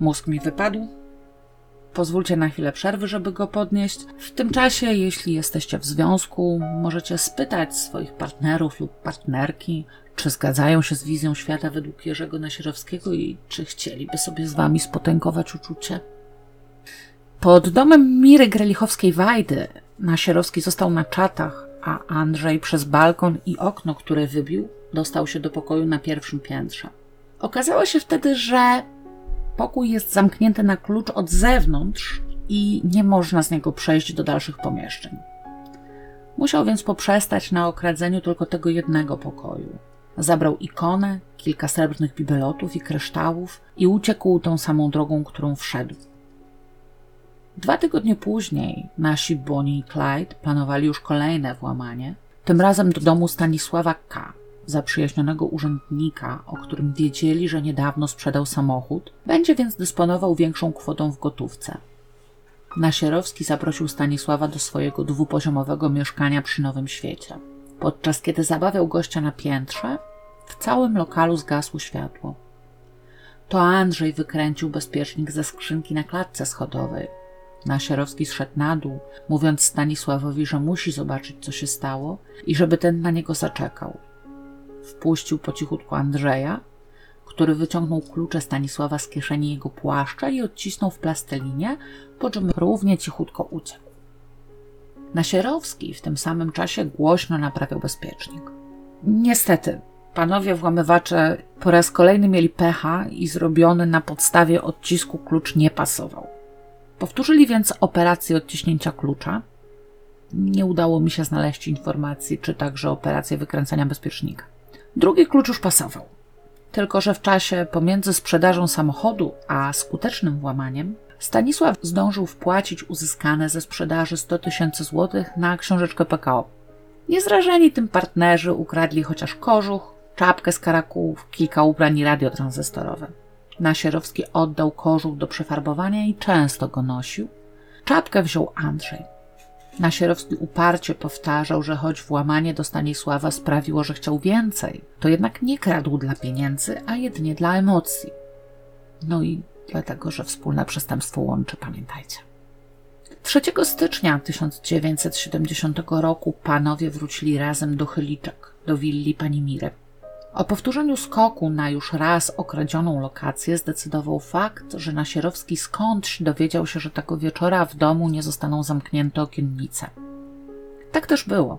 Mózg mi wypadł. Pozwólcie na chwilę przerwy, żeby go podnieść. W tym czasie, jeśli jesteście w związku, możecie spytać swoich partnerów lub partnerki, czy zgadzają się z wizją świata według Jerzego Nasierowskiego i czy chcieliby sobie z wami spotęgować uczucie? Pod domem Miry Grelichowskiej-Wajdy Nasierowski został na czatach, a Andrzej przez balkon i okno, które wybił, dostał się do pokoju na pierwszym piętrze. Okazało się wtedy, że pokój jest zamknięty na klucz od zewnątrz i nie można z niego przejść do dalszych pomieszczeń. Musiał więc poprzestać na okradzeniu tylko tego jednego pokoju. Zabrał ikonę, kilka srebrnych bibelotów i kryształów i uciekł tą samą drogą, którą wszedł. Dwa tygodnie później nasi Bonnie i Clyde planowali już kolejne włamanie, tym razem do domu Stanisława K., zaprzyjaźnionego urzędnika, o którym wiedzieli, że niedawno sprzedał samochód, będzie więc dysponował większą kwotą w gotówce. Nasierowski zaprosił Stanisława do swojego dwupoziomowego mieszkania przy Nowym Świecie. Podczas kiedy zabawiał gościa na piętrze, w całym lokalu zgasło światło. To Andrzej wykręcił bezpiecznik ze skrzynki na klatce schodowej. Nasierowski zszedł na dół, mówiąc Stanisławowi, że musi zobaczyć, co się stało i żeby ten na niego zaczekał. Wpuścił po cichutku Andrzeja, który wyciągnął klucze Stanisława z kieszeni jego płaszcza i odcisnął w plastelinię, po czym równie cichutko uciekł. Nasierowski w tym samym czasie głośno naprawiał bezpiecznik. Niestety, panowie włamywacze po raz kolejny mieli pecha i zrobiony na podstawie odcisku klucz nie pasował. Powtórzyli więc operację odciśnięcia klucza. Nie udało mi się znaleźć informacji, czy także operację wykręcania bezpiecznika. Drugi klucz już pasował. Tylko, że w czasie pomiędzy sprzedażą samochodu a skutecznym włamaniem Stanisław zdążył wpłacić uzyskane ze sprzedaży 100 tysięcy złotych na książeczkę PKO. Niezrażeni tym partnerzy ukradli chociaż kożuch, czapkę z karakułów, kilka ubrań i radio tranzystorowe. Nasierowski oddał kożuch do przefarbowania i często go nosił. Czapkę wziął Andrzej. Nasierowski uparcie powtarzał, że choć włamanie do Stanisława sprawiło, że chciał więcej, to jednak nie kradł dla pieniędzy, a jedynie dla emocji. No i dlatego, że wspólne przestępstwo łączy, pamiętajcie. 3 stycznia 1970 roku panowie wrócili razem do Chyliczek, do willi pani Miry. O powtórzeniu skoku na już raz okradzioną lokację zdecydował fakt, że Nasierowski skądś dowiedział się, że tego wieczora w domu nie zostaną zamknięte okiennice. Tak też było.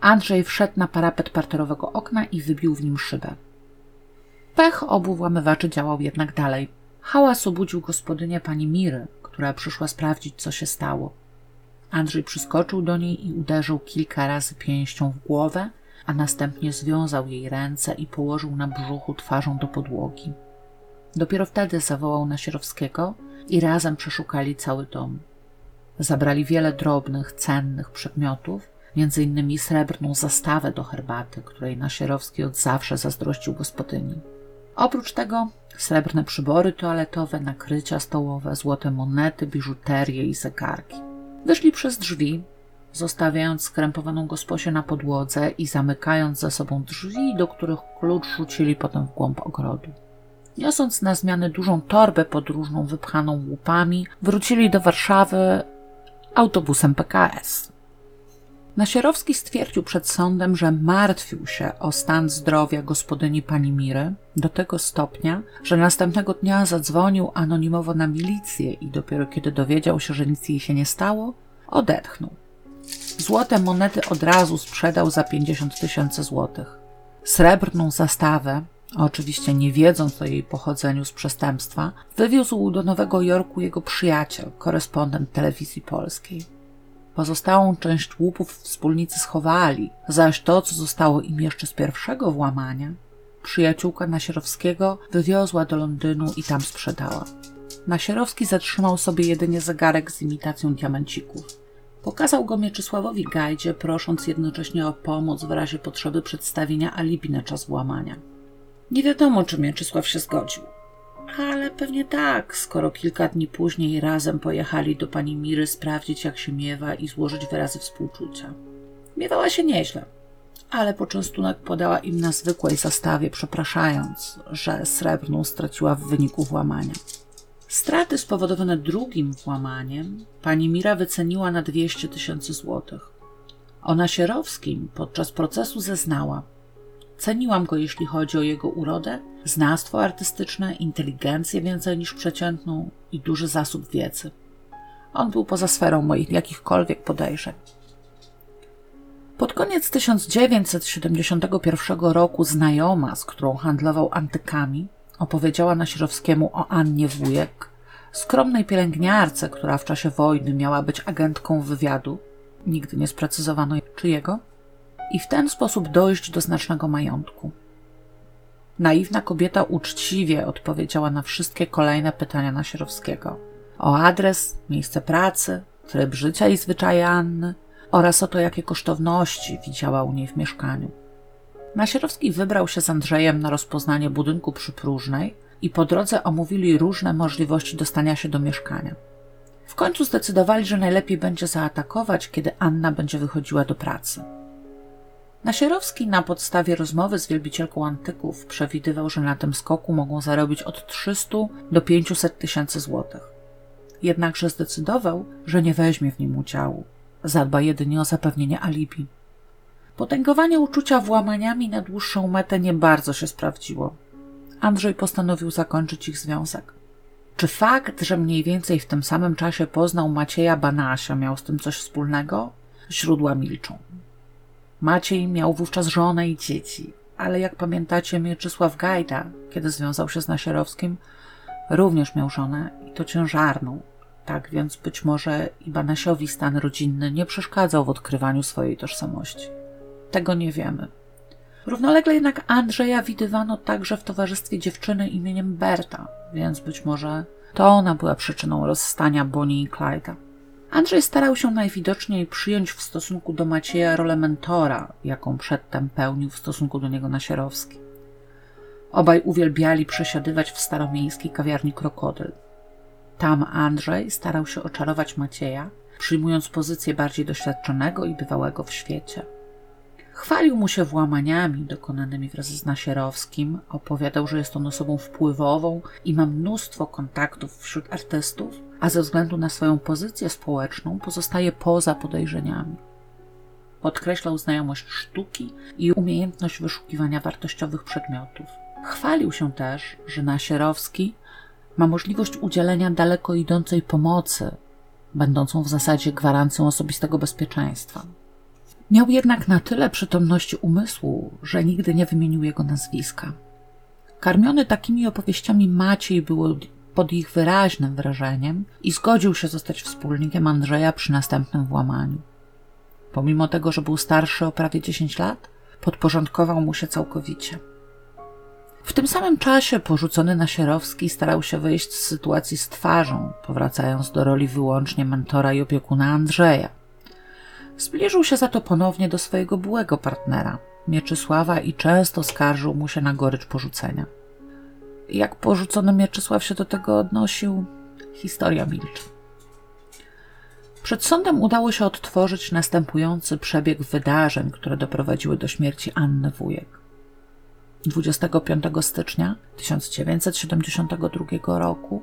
Andrzej wszedł na parapet parterowego okna i wybił w nim szybę. Pech obu włamywaczy działał jednak dalej. Hałas obudził gospodynię pani Miry, która przyszła sprawdzić, co się stało. Andrzej przyskoczył do niej i uderzył kilka razy pięścią w głowę, a następnie związał jej ręce i położył na brzuchu twarzą do podłogi. Dopiero wtedy zawołał Nasierowskiego i razem przeszukali cały dom. Zabrali wiele drobnych, cennych przedmiotów, między innymi srebrną zastawę do herbaty, której Nasierowski od zawsze zazdrościł gospodyni. Oprócz tego srebrne przybory toaletowe, nakrycia stołowe, złote monety, biżuterię i zegarki. Wyszli przez drzwi, zostawiając skrępowaną gosposię na podłodze i zamykając za sobą drzwi, do których klucz rzucili potem w głąb ogrodu. Niosąc na zmianę dużą torbę podróżną wypchaną łupami, wrócili do Warszawy autobusem PKS. Nasierowski stwierdził przed sądem, że martwił się o stan zdrowia gospodyni pani Miry do tego stopnia, że następnego dnia zadzwonił anonimowo na milicję i dopiero kiedy dowiedział się, że nic jej się nie stało, odetchnął. Złote monety od razu sprzedał za 50 tysięcy złotych. Srebrną zastawę, oczywiście nie wiedząc o jej pochodzeniu z przestępstwa, wywiózł do Nowego Jorku jego przyjaciel, korespondent telewizji polskiej. Pozostałą część łupów wspólnicy schowali, zaś to, co zostało im jeszcze z pierwszego włamania, przyjaciółka Nasierowskiego wywiozła do Londynu i tam sprzedała. Nasierowski zatrzymał sobie jedynie zegarek z imitacją diamencików. Pokazał go Mieczysławowi Gajdzie, prosząc jednocześnie o pomoc w razie potrzeby przedstawienia alibi na czas włamania. Nie wiadomo, czy Mieczysław się zgodził. Ale pewnie tak, skoro kilka dni później razem pojechali do pani Miry sprawdzić, jak się miewa i złożyć wyrazy współczucia. Miewała się nieźle, ale poczęstunek podała im na zwykłej zastawie, przepraszając, że srebrną straciła w wyniku włamania. Straty spowodowane drugim włamaniem pani Mira wyceniła na 200 tysięcy złotych. O Nasierowskim podczas procesu zeznała. Ceniłam go, jeśli chodzi o jego urodę, znawstwo artystyczne, inteligencję więcej niż przeciętną i duży zasób wiedzy. On był poza sferą moich jakichkolwiek podejrzeń. Pod koniec 1971 roku znajoma, z którą handlował antykami, opowiedziała Nasierowskiemu o Annie Wujek, skromnej pielęgniarce, która w czasie wojny miała być agentką wywiadu, nigdy nie sprecyzowano czyjego, i w ten sposób dojść do znacznego majątku. Naiwna kobieta uczciwie odpowiedziała na wszystkie kolejne pytania Nasierowskiego. O adres, miejsce pracy, tryb życia i zwyczaje Anny oraz o to, jakie kosztowności widziała u niej w mieszkaniu. Nasierowski wybrał się z Andrzejem na rozpoznanie budynku przypróżnej i po drodze omówili różne możliwości dostania się do mieszkania. W końcu zdecydowali, że najlepiej będzie zaatakować, kiedy Anna będzie wychodziła do pracy. Nasierowski na podstawie rozmowy z wielbicielką antyków przewidywał, że na tym skoku mogą zarobić od 300 do 500 tysięcy złotych. Jednakże zdecydował, że nie weźmie w nim udziału. Zadba jedynie o zapewnienie alibi. Potęgowanie uczucia włamaniami na dłuższą metę nie bardzo się sprawdziło. Andrzej postanowił zakończyć ich związek. Czy fakt, że mniej więcej w tym samym czasie poznał Macieja Banasia, miał z tym coś wspólnego? Źródła milczą. Maciej miał wówczas żonę i dzieci, ale jak pamiętacie, Mieczysław Gajda, kiedy związał się z Nasierowskim, również miał żonę i to ciężarną. Tak więc być może i Banasiowi stan rodzinny nie przeszkadzał w odkrywaniu swojej tożsamości. Tego nie wiemy. Równolegle jednak Andrzeja widywano także w towarzystwie dziewczyny imieniem Berta, więc być może to ona była przyczyną rozstania Bonnie i Clyde'a. Andrzej starał się najwidoczniej przyjąć w stosunku do Macieja rolę mentora, jaką przedtem pełnił w stosunku do niego Nasierowski. Obaj uwielbiali przesiadywać w staromiejskiej kawiarni Krokodyl. Tam Andrzej starał się oczarować Macieja, przyjmując pozycję bardziej doświadczonego i bywałego w świecie. Chwalił mu się włamaniami dokonanymi wraz z Nasierowskim, opowiadał, że jest on osobą wpływową i ma mnóstwo kontaktów wśród artystów, a ze względu na swoją pozycję społeczną pozostaje poza podejrzeniami. Podkreślał znajomość sztuki i umiejętność wyszukiwania wartościowych przedmiotów. Chwalił się też, że Nasierowski ma możliwość udzielenia daleko idącej pomocy, będącą w zasadzie gwarancją osobistego bezpieczeństwa. Miał jednak na tyle przytomności umysłu, że nigdy nie wymienił jego nazwiska. Karmiony takimi opowieściami Maciej był pod ich wyraźnym wrażeniem i zgodził się zostać wspólnikiem Andrzeja przy następnym włamaniu. Pomimo tego, że był starszy o prawie 10 lat, podporządkował mu się całkowicie. W tym samym czasie porzucony Nasierowski starał się wyjść z sytuacji z twarzą, powracając do roli wyłącznie mentora i opiekuna Andrzeja. Zbliżył się za to ponownie do swojego byłego partnera, Mieczysława, i często skarżył mu się na gorycz porzucenia. Jak porzucony Mieczysław się do tego odnosił, historia milczy. Przed sądem udało się odtworzyć następujący przebieg wydarzeń, które doprowadziły do śmierci Anny Wujek. 25 stycznia 1972 roku,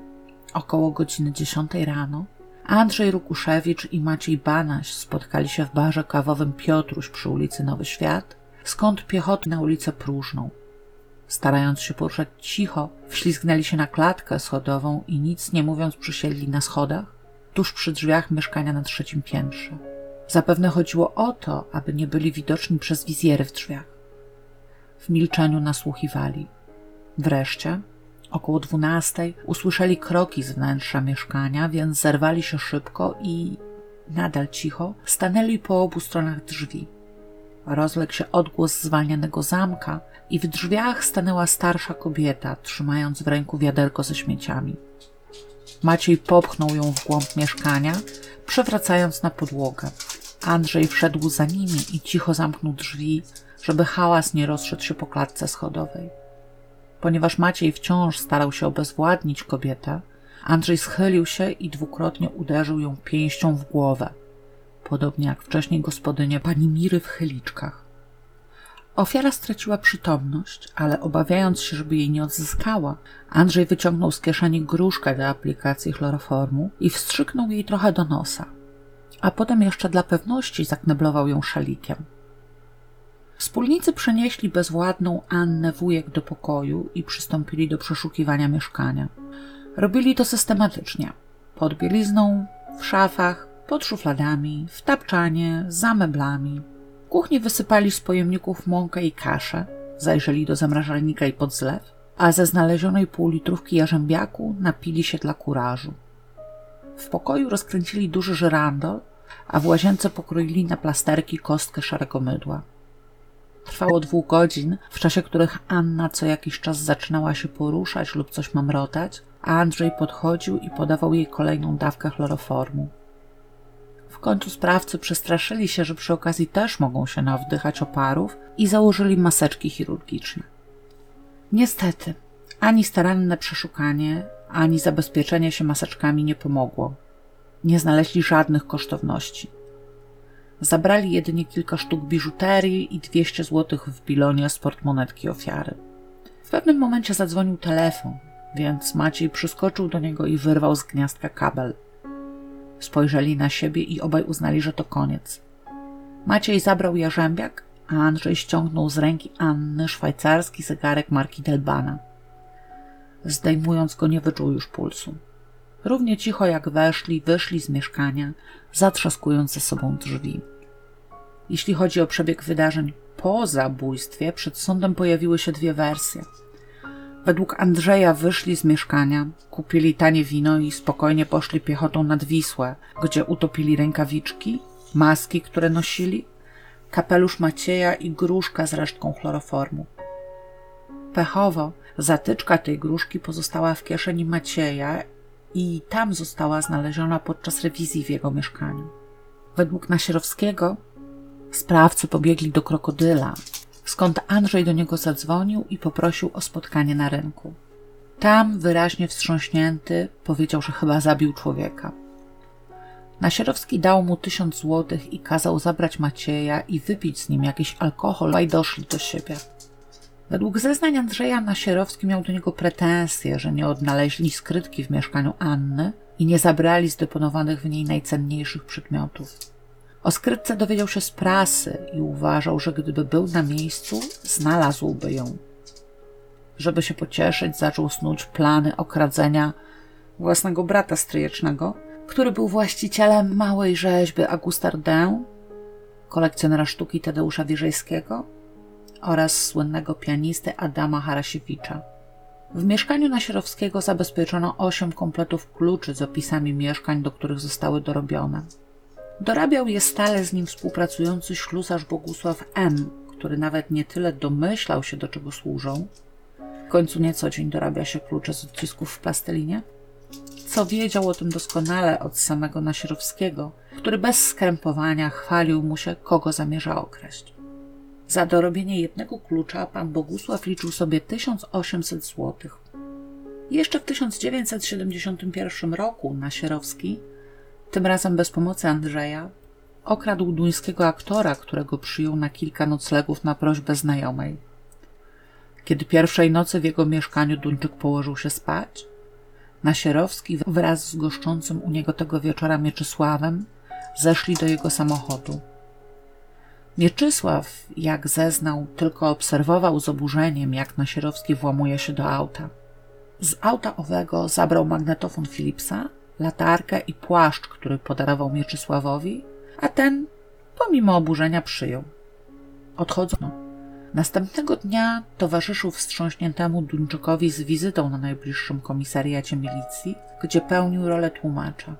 około godziny 10 rano, Andrzej Rukuszewicz i Maciej Banaś spotkali się w barze kawowym Piotruś przy ulicy Nowy Świat, skąd piechoty na ulicę Próżną. Starając się poruszać cicho, wślizgnęli się na klatkę schodową i nic nie mówiąc przysiedli na schodach, tuż przy drzwiach mieszkania na trzecim piętrze. Zapewne chodziło o to, aby nie byli widoczni przez wizjery w drzwiach. W milczeniu nasłuchiwali. Wreszcie Około dwunastej usłyszeli kroki z wnętrza mieszkania, więc zerwali się szybko i, nadal cicho, stanęli po obu stronach drzwi. Rozległ się odgłos zwalnianego zamka i w drzwiach stanęła starsza kobieta, trzymając w ręku wiaderko ze śmieciami. Maciej popchnął ją w głąb mieszkania, przewracając na podłogę. Andrzej wszedł za nimi i cicho zamknął drzwi, żeby hałas nie rozszedł się po klatce schodowej. Ponieważ Maciej wciąż starał się obezwładnić kobietę, Andrzej schylił się i dwukrotnie uderzył ją pięścią w głowę, podobnie jak wcześniej gospodynia pani Miry w chyliczkach. Ofiara straciła przytomność, ale obawiając się, żeby jej nie odzyskała, Andrzej wyciągnął z kieszeni gruszkę do aplikacji chloroformu i wstrzyknął jej trochę do nosa, a potem jeszcze dla pewności zakneblował ją szalikiem. Wspólnicy przenieśli bezwładną Annę wujek do pokoju i przystąpili do przeszukiwania mieszkania. Robili to systematycznie. Pod bielizną, w szafach, pod szufladami, w tapczanie, za meblami. Kuchni wysypali z pojemników mąkę i kaszę, zajrzeli do zamrażalnika i pod zlew, a ze znalezionej półlitrówki jarzębiaku napili się dla kurażu. W pokoju rozkręcili duży żyrandol, a w łazience pokroili na plasterki kostkę szarego mydła. trwało dwóch godzin, w czasie których Anna co jakiś czas zaczynała się poruszać lub coś mamrotać, a Andrzej podchodził i podawał jej kolejną dawkę chloroformu. W końcu sprawcy przestraszyli się, że przy okazji też mogą się nawdychać oparów i założyli maseczki chirurgiczne. Niestety, ani staranne przeszukanie, ani zabezpieczenie się maseczkami nie pomogło. Nie znaleźli żadnych kosztowności. Zabrali jedynie kilka sztuk biżuterii i 200 zł w bilonie z portmonetki ofiary. W pewnym momencie zadzwonił telefon, więc Maciej przyskoczył do niego i wyrwał z gniazdka kabel. Spojrzeli na siebie i obaj uznali, że to koniec. Maciej zabrał jarzębiak, a Andrzej ściągnął z ręki Anny szwajcarski zegarek marki Delbana. Zdejmując go, nie wyczuł już pulsu. Równie cicho jak weszli, wyszli z mieszkania, zatrzaskując ze sobą drzwi. Jeśli chodzi o przebieg wydarzeń po zabójstwie, przed sądem pojawiły się dwie wersje. Według Andrzeja wyszli z mieszkania, kupili tanie wino i spokojnie poszli piechotą nad Wisłę, gdzie utopili rękawiczki, maski, które nosili, kapelusz Macieja i gruszka z resztką chloroformu. Pechowo zatyczka tej gruszki pozostała w kieszeni Macieja i tam została znaleziona podczas rewizji w jego mieszkaniu. Według Nasierowskiego sprawcy pobiegli do krokodyla, skąd Andrzej do niego zadzwonił i poprosił o spotkanie na rynku. Tam, wyraźnie wstrząśnięty, powiedział, że chyba zabił człowieka. Nasierowski dał mu tysiąc złotych i kazał zabrać Macieja i wypić z nim jakiś alkohol, i doszli do siebie. Według zeznań Andrzeja Nasierowski miał do niego pretensje, że nie odnaleźli skrytki w mieszkaniu Anny i nie zabrali zdeponowanych w niej najcenniejszych przedmiotów. O skrytce dowiedział się z prasy i uważał, że gdyby był na miejscu, znalazłby ją. Żeby się pocieszyć, zaczął snuć plany okradzenia własnego brata stryjecznego, który był właścicielem małej rzeźby Augusta Rodin, kolekcjonera sztuki Tadeusza Wierzejskiego oraz słynnego pianisty Adama Harasiewicza. W mieszkaniu Nasierowskiego zabezpieczono osiem kompletów kluczy z opisami mieszkań, do których zostały dorobione. Dorabiał je stale z nim współpracujący ślusarz Bogusław M., który nawet nie tyle domyślał się, do czego służą, w końcu nie co dzień dorabia się klucze z odcisków w plastelinie, co wiedział o tym doskonale od samego Nasierowskiego, który bez skrępowania chwalił mu się, kogo zamierza okraść. Za dorobienie jednego klucza pan Bogusław liczył sobie 1800 złotych. Jeszcze w 1971 roku Nasierowski tym razem bez pomocy Andrzeja, okradł duńskiego aktora, którego przyjął na kilka noclegów na prośbę znajomej. Kiedy pierwszej nocy w jego mieszkaniu Duńczyk położył się spać, Nasierowski wraz z goszczącym u niego tego wieczora Mieczysławem zeszli do jego samochodu. Mieczysław, jak zeznał, tylko obserwował z oburzeniem, jak Nasierowski włamuje się do auta. Z auta owego zabrał magnetofon Philipsa latarkę i płaszcz, który podarował Mieczysławowi, a ten, pomimo oburzenia, przyjął. Odchodzono. Następnego dnia towarzyszył wstrząśniętemu Duńczykowi z wizytą na najbliższym komisariacie milicji, gdzie pełnił rolę tłumacza.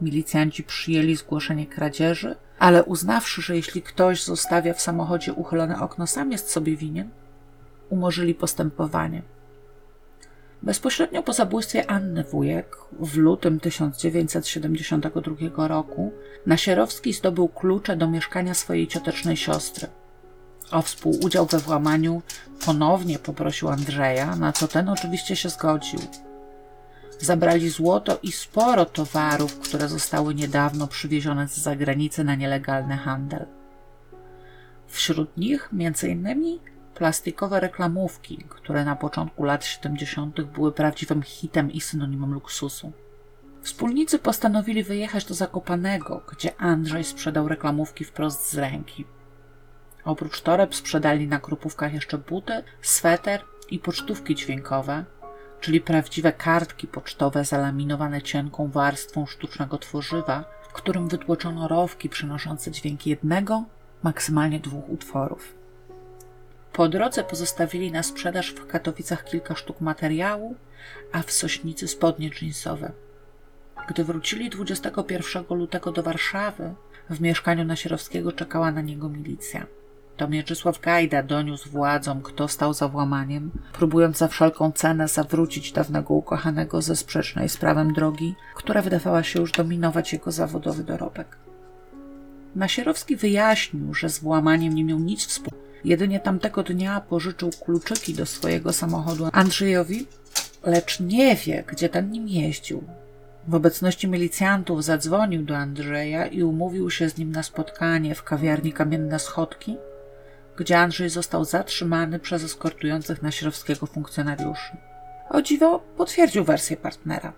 Milicjanci przyjęli zgłoszenie kradzieży, ale uznawszy, że jeśli ktoś zostawia w samochodzie uchylone okno, sam jest sobie winien, umorzyli postępowanie. Bezpośrednio po zabójstwie Anny Wujek w lutym 1972 roku Nasierowski zdobył klucze do mieszkania swojej ciotecznej siostry. O współudział we włamaniu ponownie poprosił Andrzeja, na co ten oczywiście się zgodził. Zabrali złoto i sporo towarów, które zostały niedawno przywiezione z zagranicy na nielegalny handel. Wśród nich innymi plastikowe reklamówki, które na początku lat 70. były prawdziwym hitem i synonimem luksusu. Wspólnicy postanowili wyjechać do Zakopanego, gdzie Andrzej sprzedał reklamówki wprost z ręki. Oprócz toreb sprzedali na krupówkach jeszcze buty, sweter i pocztówki dźwiękowe, czyli prawdziwe kartki pocztowe zalaminowane cienką warstwą sztucznego tworzywa, w którym wytłoczono rowki przynoszące dźwięk jednego, maksymalnie dwóch utworów. Po drodze pozostawili na sprzedaż w Katowicach kilka sztuk materiału, a w Sośnicy spodnie dżinsowe. Gdy wrócili 21 lutego do Warszawy, w mieszkaniu Nasierowskiego czekała na niego milicja. to Mieczysław Gajda doniósł władzom, kto stał za włamaniem, próbując za wszelką cenę zawrócić dawnego ukochanego ze sprzecznej z prawem drogi, która wydawała się już dominować jego zawodowy dorobek. Nasierowski wyjaśnił, że z włamaniem nie miał nic wspólnego. Jedynie tamtego dnia pożyczył kluczyki do swojego samochodu Andrzejowi, lecz nie wie, gdzie ten nim jeździł. W obecności milicjantów zadzwonił do Andrzeja i umówił się z nim na spotkanie w kawiarni Kamienne Schodki, gdzie Andrzej został zatrzymany przez eskortujących Nasierowskiego funkcjonariuszy. O dziwo potwierdził wersję partnera.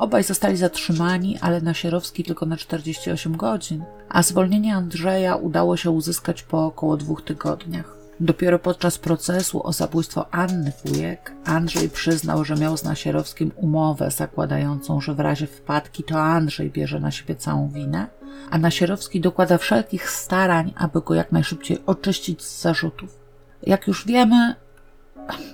Obaj zostali zatrzymani, ale Nasierowski tylko na 48 godzin, a zwolnienie Andrzeja udało się uzyskać po około dwóch tygodniach. Dopiero podczas procesu o zabójstwo Anny Wujek Andrzej przyznał, że miał z Nasierowskim umowę zakładającą, że w razie wpadki to Andrzej bierze na siebie całą winę, a Nasierowski dokłada wszelkich starań, aby go jak najszybciej oczyścić z zarzutów. Jak już wiemy,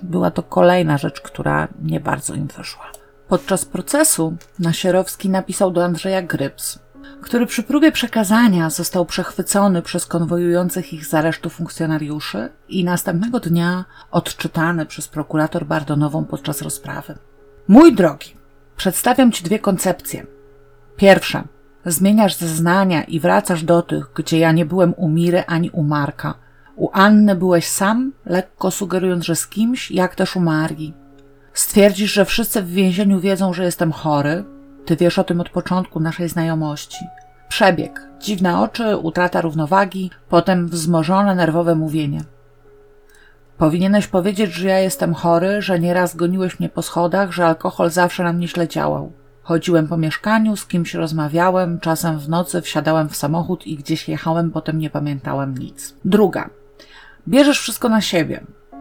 była to kolejna rzecz, która nie bardzo im wyszła. Podczas procesu Nasierowski napisał do Andrzeja Gryps, który przy próbie przekazania został przechwycony przez konwojujących ich z aresztu funkcjonariuszy i następnego dnia odczytany przez prokurator Bardonową podczas rozprawy. Mój drogi, przedstawiam Ci dwie koncepcje. Pierwsza. Zmieniasz zeznania i wracasz do tych, gdzie ja nie byłem u Miry ani u Marka. U Anny byłeś sam, lekko sugerując, że z kimś, jak też u Marii. Stwierdzisz, że wszyscy w więzieniu wiedzą, że jestem chory, ty wiesz o tym od początku naszej znajomości. Przebieg, dziwne oczy, utrata równowagi, potem wzmożone nerwowe mówienie. Powinieneś powiedzieć, że ja jestem chory, że nieraz goniłeś mnie po schodach, że alkohol zawsze na mnie źle działał. Chodziłem po mieszkaniu, z kimś rozmawiałem, czasem w nocy wsiadałem w samochód i gdzieś jechałem, potem nie pamiętałem nic. Druga. Bierzesz wszystko na siebie.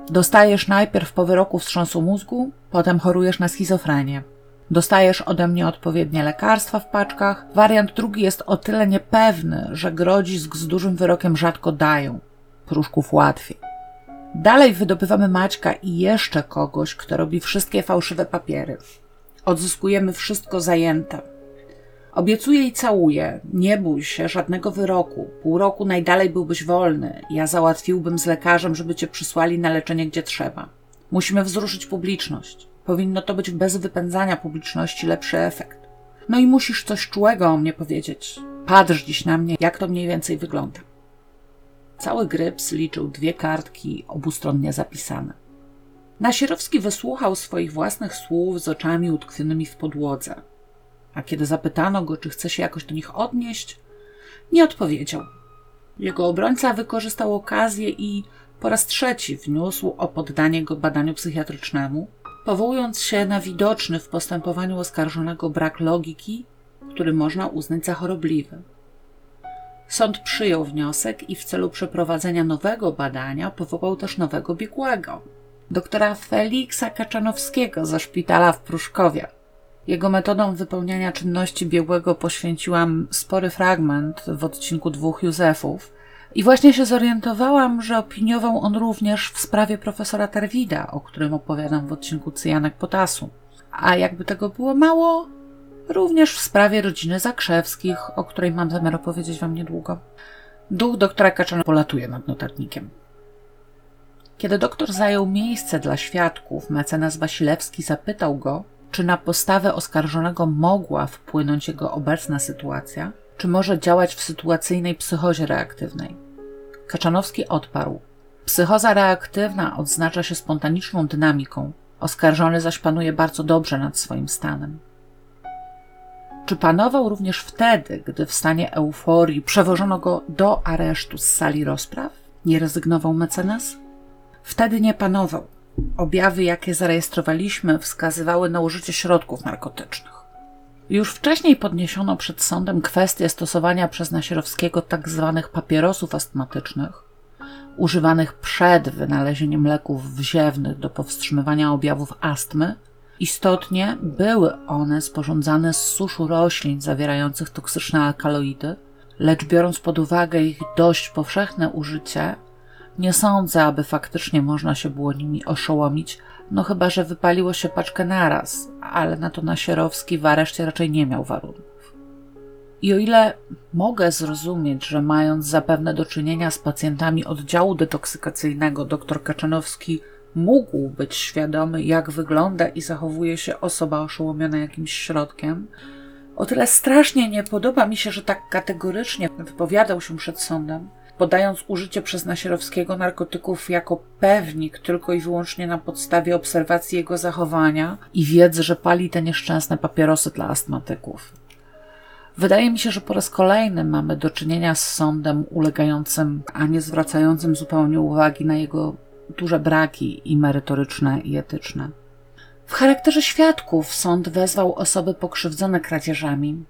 Dostajesz najpierw po wyroku wstrząsu mózgu, potem chorujesz na schizofrenię. Dostajesz ode mnie odpowiednie lekarstwa w paczkach. Wariant drugi jest o tyle niepewny, że grodzisk z dużym wyrokiem rzadko dają. Pruszków łatwiej. Dalej wydobywamy Maćka i jeszcze kogoś, kto robi wszystkie fałszywe papiery. Odzyskujemy wszystko zajęte. Obiecuję i całuję. Nie bój się żadnego wyroku. Pół roku najdalej byłbyś wolny. Ja załatwiłbym z lekarzem, żeby cię przysłali na leczenie gdzie trzeba. Musimy wzruszyć publiczność. Powinno to być bez wypędzania publiczności lepszy efekt. No i musisz coś czułego o mnie powiedzieć. Patrz dziś na mnie, jak to mniej więcej wygląda. Cały Gryps liczył dwie kartki obustronnie zapisane. Nasierowski wysłuchał swoich własnych słów z oczami utkwionymi w podłodze. A kiedy zapytano go, czy chce się jakoś do nich odnieść, nie odpowiedział. Jego obrońca wykorzystał okazję i po raz trzeci wniósł o poddanie go badaniu psychiatrycznemu, powołując się na widoczny w postępowaniu oskarżonego brak logiki, który można uznać za chorobliwy. Sąd przyjął wniosek i w celu przeprowadzenia nowego badania powołał też nowego biegłego, doktora Feliksa Kaczanowskiego ze szpitala w Pruszkowie. Jego metodą wypełniania czynności biegłego poświęciłam spory fragment w odcinku dwóch Józefów, i właśnie się zorientowałam, że opiniował on również w sprawie profesora Terwida, o którym opowiadam w odcinku Cyjanek Potasu. A jakby tego było mało, również w sprawie rodziny Zakrzewskich, o której mam zamiar opowiedzieć wam niedługo. Duch doktora Kaczana polatuje nad notatnikiem. Kiedy doktor zajął miejsce dla świadków, mecenas Wasilewski zapytał go, czy na postawę oskarżonego mogła wpłynąć jego obecna sytuacja, czy może działać w sytuacyjnej psychozie reaktywnej. Kaczanowski odparł. Psychoza reaktywna odznacza się spontaniczną dynamiką, oskarżony zaś panuje bardzo dobrze nad swoim stanem. Czy panował również wtedy, gdy w stanie euforii przewożono go do aresztu z sali rozpraw? Nie rezygnował mecenas? Wtedy nie panował. Objawy, jakie zarejestrowaliśmy, wskazywały na użycie środków narkotycznych. Już wcześniej podniesiono przed sądem kwestię stosowania przez Nasierowskiego tzw. Tak papierosów astmatycznych, używanych przed wynalezieniem leków wziewnych do powstrzymywania objawów astmy. Istotnie były one sporządzane z suszu roślin zawierających toksyczne alkaloidy, lecz biorąc pod uwagę ich dość powszechne użycie, nie sądzę, aby faktycznie można się było nimi oszołomić, no chyba, że wypaliło się paczkę naraz, ale na to Nasierowski w areszcie raczej nie miał warunków. I o ile mogę zrozumieć, że mając zapewne do czynienia z pacjentami oddziału detoksykacyjnego, dr Kaczanowski mógł być świadomy, jak wygląda i zachowuje się osoba oszołomiona jakimś środkiem, o tyle strasznie nie podoba mi się, że tak kategorycznie wypowiadał się przed sądem, podając użycie przez Nasierowskiego narkotyków jako pewnik tylko i wyłącznie na podstawie obserwacji jego zachowania i wiedzy, że pali te nieszczęsne papierosy dla astmatyków. Wydaje mi się, że po raz kolejny mamy do czynienia z sądem ulegającym, a nie zwracającym zupełnie uwagi na jego duże braki i merytoryczne, i etyczne. W charakterze świadków sąd wezwał osoby pokrzywdzone kradzieżami,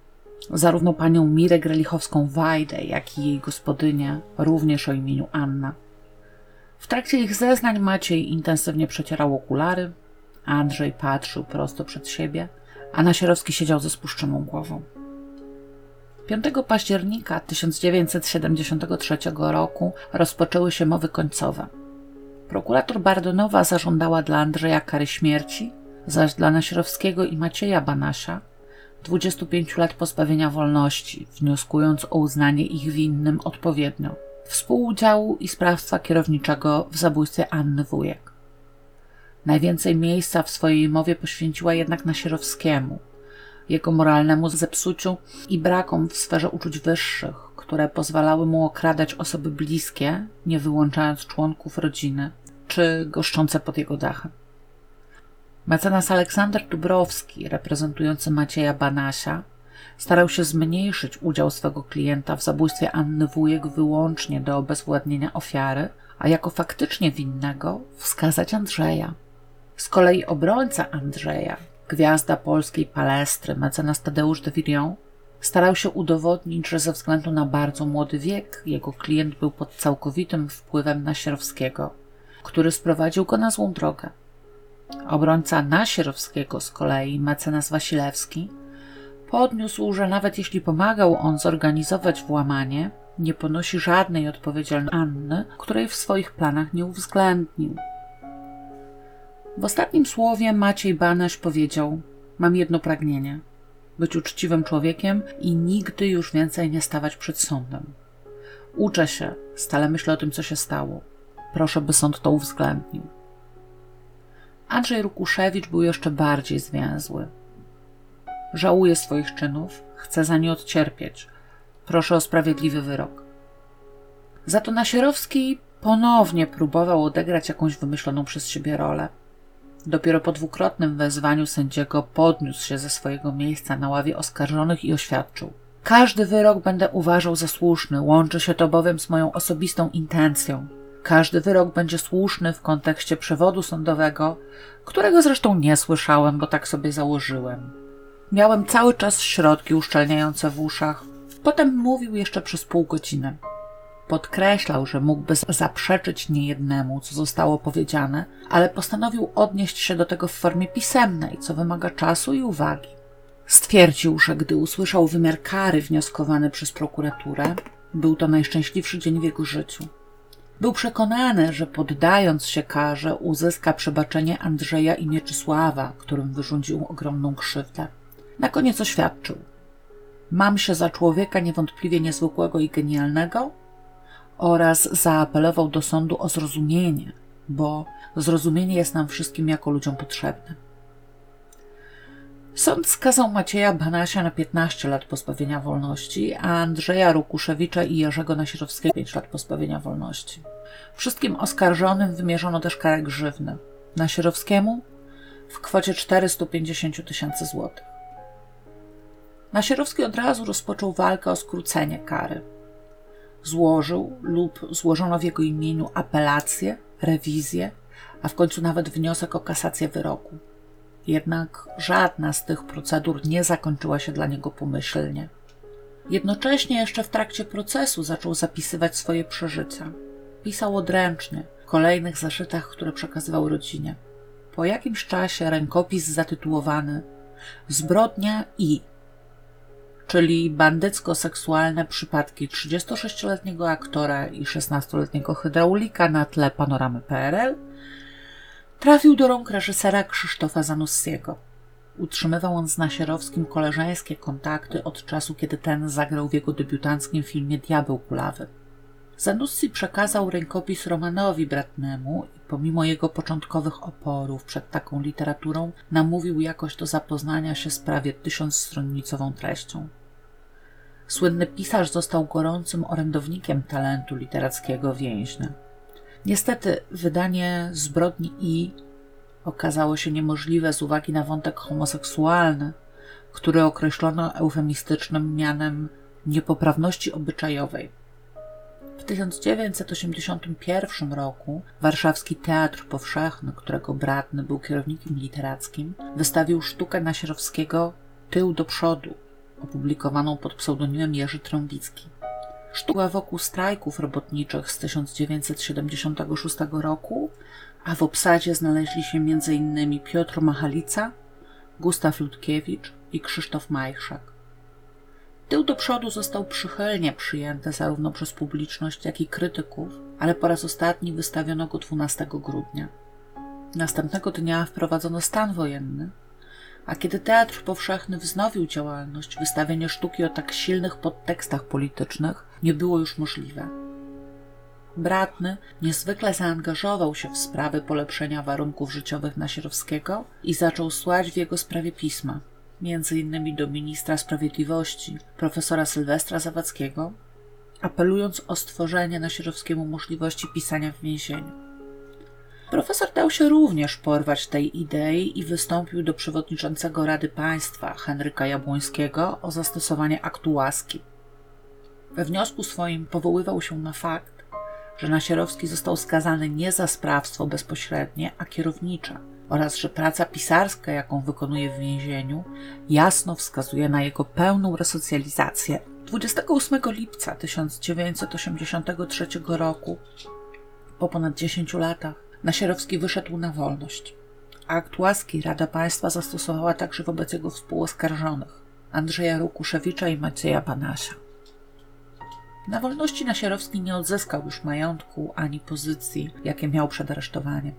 zarówno panią Mirę Grelichowską-Wajdę, jak i jej gospodynię, również o imieniu Anna. W trakcie ich zeznań Maciej intensywnie przecierał okulary, Andrzej patrzył prosto przed siebie, a Nasierowski siedział ze spuszczoną głową. 5 października 1973 roku rozpoczęły się mowy końcowe. Prokurator Bardonowa zażądała dla Andrzeja kary śmierci, zaś dla Nasierowskiego i Macieja Banasia 25 lat pozbawienia wolności, wnioskując o uznanie ich winnym odpowiednio współudziału i sprawstwa kierowniczego w zabójstwie Anny Wujek. Najwięcej miejsca w swojej mowie poświęciła jednak Nasierowskiemu, jego moralnemu zepsuciu i brakom w sferze uczuć wyższych, które pozwalały mu okradać osoby bliskie, nie wyłączając członków rodziny, czy goszczące pod jego dachem. Mecenas Aleksander Dubrowski, reprezentujący Macieja Banasia, starał się zmniejszyć udział swego klienta w zabójstwie Anny Wujek wyłącznie do obezwładnienia ofiary, a jako faktycznie winnego wskazać Andrzeja. Z kolei obrońca Andrzeja, gwiazda polskiej palestry, mecenas Tadeusz de Virion, starał się udowodnić, że ze względu na bardzo młody wiek jego klient był pod całkowitym wpływem Nasierowskiego, który sprowadził go na złą drogę. Obrońca Nasierowskiego z kolei, mecenas Wasilewski, podniósł, że nawet jeśli pomagał on zorganizować włamanie, nie ponosi żadnej odpowiedzialności Anny, której w swoich planach nie uwzględnił. W ostatnim słowie Maciej Banaś powiedział: Mam jedno pragnienie być uczciwym człowiekiem i nigdy już więcej nie stawać przed sądem. Uczę się, stale myślę o tym, co się stało. Proszę, by sąd to uwzględnił. Andrzej Rukuszewicz był jeszcze bardziej zwięzły. Żałuje swoich czynów, chce za nie odcierpieć. Proszę o sprawiedliwy wyrok. Za to Nasierowski ponownie próbował odegrać jakąś wymyśloną przez siebie rolę. Dopiero po dwukrotnym wezwaniu sędziego podniósł się ze swojego miejsca na ławie oskarżonych i oświadczył. Każdy wyrok będę uważał za słuszny, łączy się to bowiem z moją osobistą intencją. Każdy wyrok będzie słuszny w kontekście przewodu sądowego, którego zresztą nie słyszałem, bo tak sobie założyłem. Miałem cały czas środki uszczelniające w uszach. Potem mówił jeszcze przez pół godziny. Podkreślał, że mógłby zaprzeczyć niejednemu, co zostało powiedziane, ale postanowił odnieść się do tego w formie pisemnej, co wymaga czasu i uwagi. Stwierdził, że gdy usłyszał wymiar kary wnioskowany przez prokuraturę, był to najszczęśliwszy dzień w jego życiu. Był przekonany, że poddając się karze, uzyska przebaczenie Andrzeja i Mieczysława, którym wyrządził ogromną krzywdę. Na koniec oświadczył: Mam się za człowieka niewątpliwie niezwykłego i genialnego, oraz zaapelował do sądu o zrozumienie, bo zrozumienie jest nam wszystkim jako ludziom potrzebne. Sąd skazał Macieja Banasia na 15 lat pozbawienia wolności, a Andrzeja Rukuszewicza i Jerzego Nasirowskiego 5 lat pozbawienia wolności. Wszystkim oskarżonym wymierzono też karę grzywny. Nasirowskiemu w kwocie 450 tysięcy złotych. Nasierowski od razu rozpoczął walkę o skrócenie kary złożył lub złożono w jego imieniu apelację, rewizję, a w końcu nawet wniosek o kasację wyroku. Jednak żadna z tych procedur nie zakończyła się dla niego pomyślnie. Jednocześnie jeszcze w trakcie procesu zaczął zapisywać swoje przeżycia. Pisał odręcznie, w kolejnych zaszytach, które przekazywał rodzinie. Po jakimś czasie rękopis zatytułowany Zbrodnia i czyli bandycko-seksualne przypadki 36-letniego aktora i 16-letniego hydraulika na tle panoramy PRL, trafił do rąk reżysera Krzysztofa Zanussiego. Utrzymywał on z Nasierowskim koleżeńskie kontakty od czasu, kiedy ten zagrał w jego debiutanckim filmie Diabeł Kulawy. Zanussi przekazał rękopis Romanowi Bratnemu i pomimo jego początkowych oporów przed taką literaturą namówił jakoś do zapoznania się z prawie tysiącstronnicową treścią. Słynny pisarz został gorącym orędownikiem talentu literackiego więźnia. Niestety wydanie Zbrodni I okazało się niemożliwe z uwagi na wątek homoseksualny, który określono eufemistycznym mianem niepoprawności obyczajowej. W 1981 roku warszawski Teatr Powszechny, którego bratny był kierownikiem literackim, wystawił sztukę Nasierowskiego Tył do przodu, opublikowaną pod pseudonimem Jerzy Trąbicki. Sztuka wokół strajków robotniczych z 1976 roku, a w obsadzie znaleźli się m.in. Piotr Machalica, Gustaw Ludkiewicz i Krzysztof Majchrzak. Tył do przodu został przychylnie przyjęty zarówno przez publiczność, jak i krytyków, ale po raz ostatni wystawiono go 12 grudnia. Następnego dnia wprowadzono stan wojenny, a kiedy Teatr Powszechny wznowił działalność, wystawienie sztuki o tak silnych podtekstach politycznych nie było już możliwe. Bratny niezwykle zaangażował się w sprawy polepszenia warunków życiowych Nasierowskiego i zaczął słać w jego sprawie pisma, między innymi do ministra sprawiedliwości, profesora Sylwestra Zawadzkiego, apelując o stworzenie Nasierowskiemu możliwości pisania w więzieniu. Profesor dał się również porwać tej idei i wystąpił do przewodniczącego Rady Państwa Henryka Jabłońskiego o zastosowanie aktu łaski. We wniosku swoim powoływał się na fakt, że Nasierowski został skazany nie za sprawstwo bezpośrednie, a kierownicze oraz że praca pisarska, jaką wykonuje w więzieniu, jasno wskazuje na jego pełną resocjalizację. 28 lipca 1983 roku, po ponad 10 latach, Nasierowski wyszedł na wolność. Akt łaski Rada Państwa zastosowała także wobec jego współoskarżonych Andrzeja Rukuszewicza i Macieja Banasia. Na wolności Nasierowski nie odzyskał już majątku ani pozycji, jakie miał przed aresztowaniem.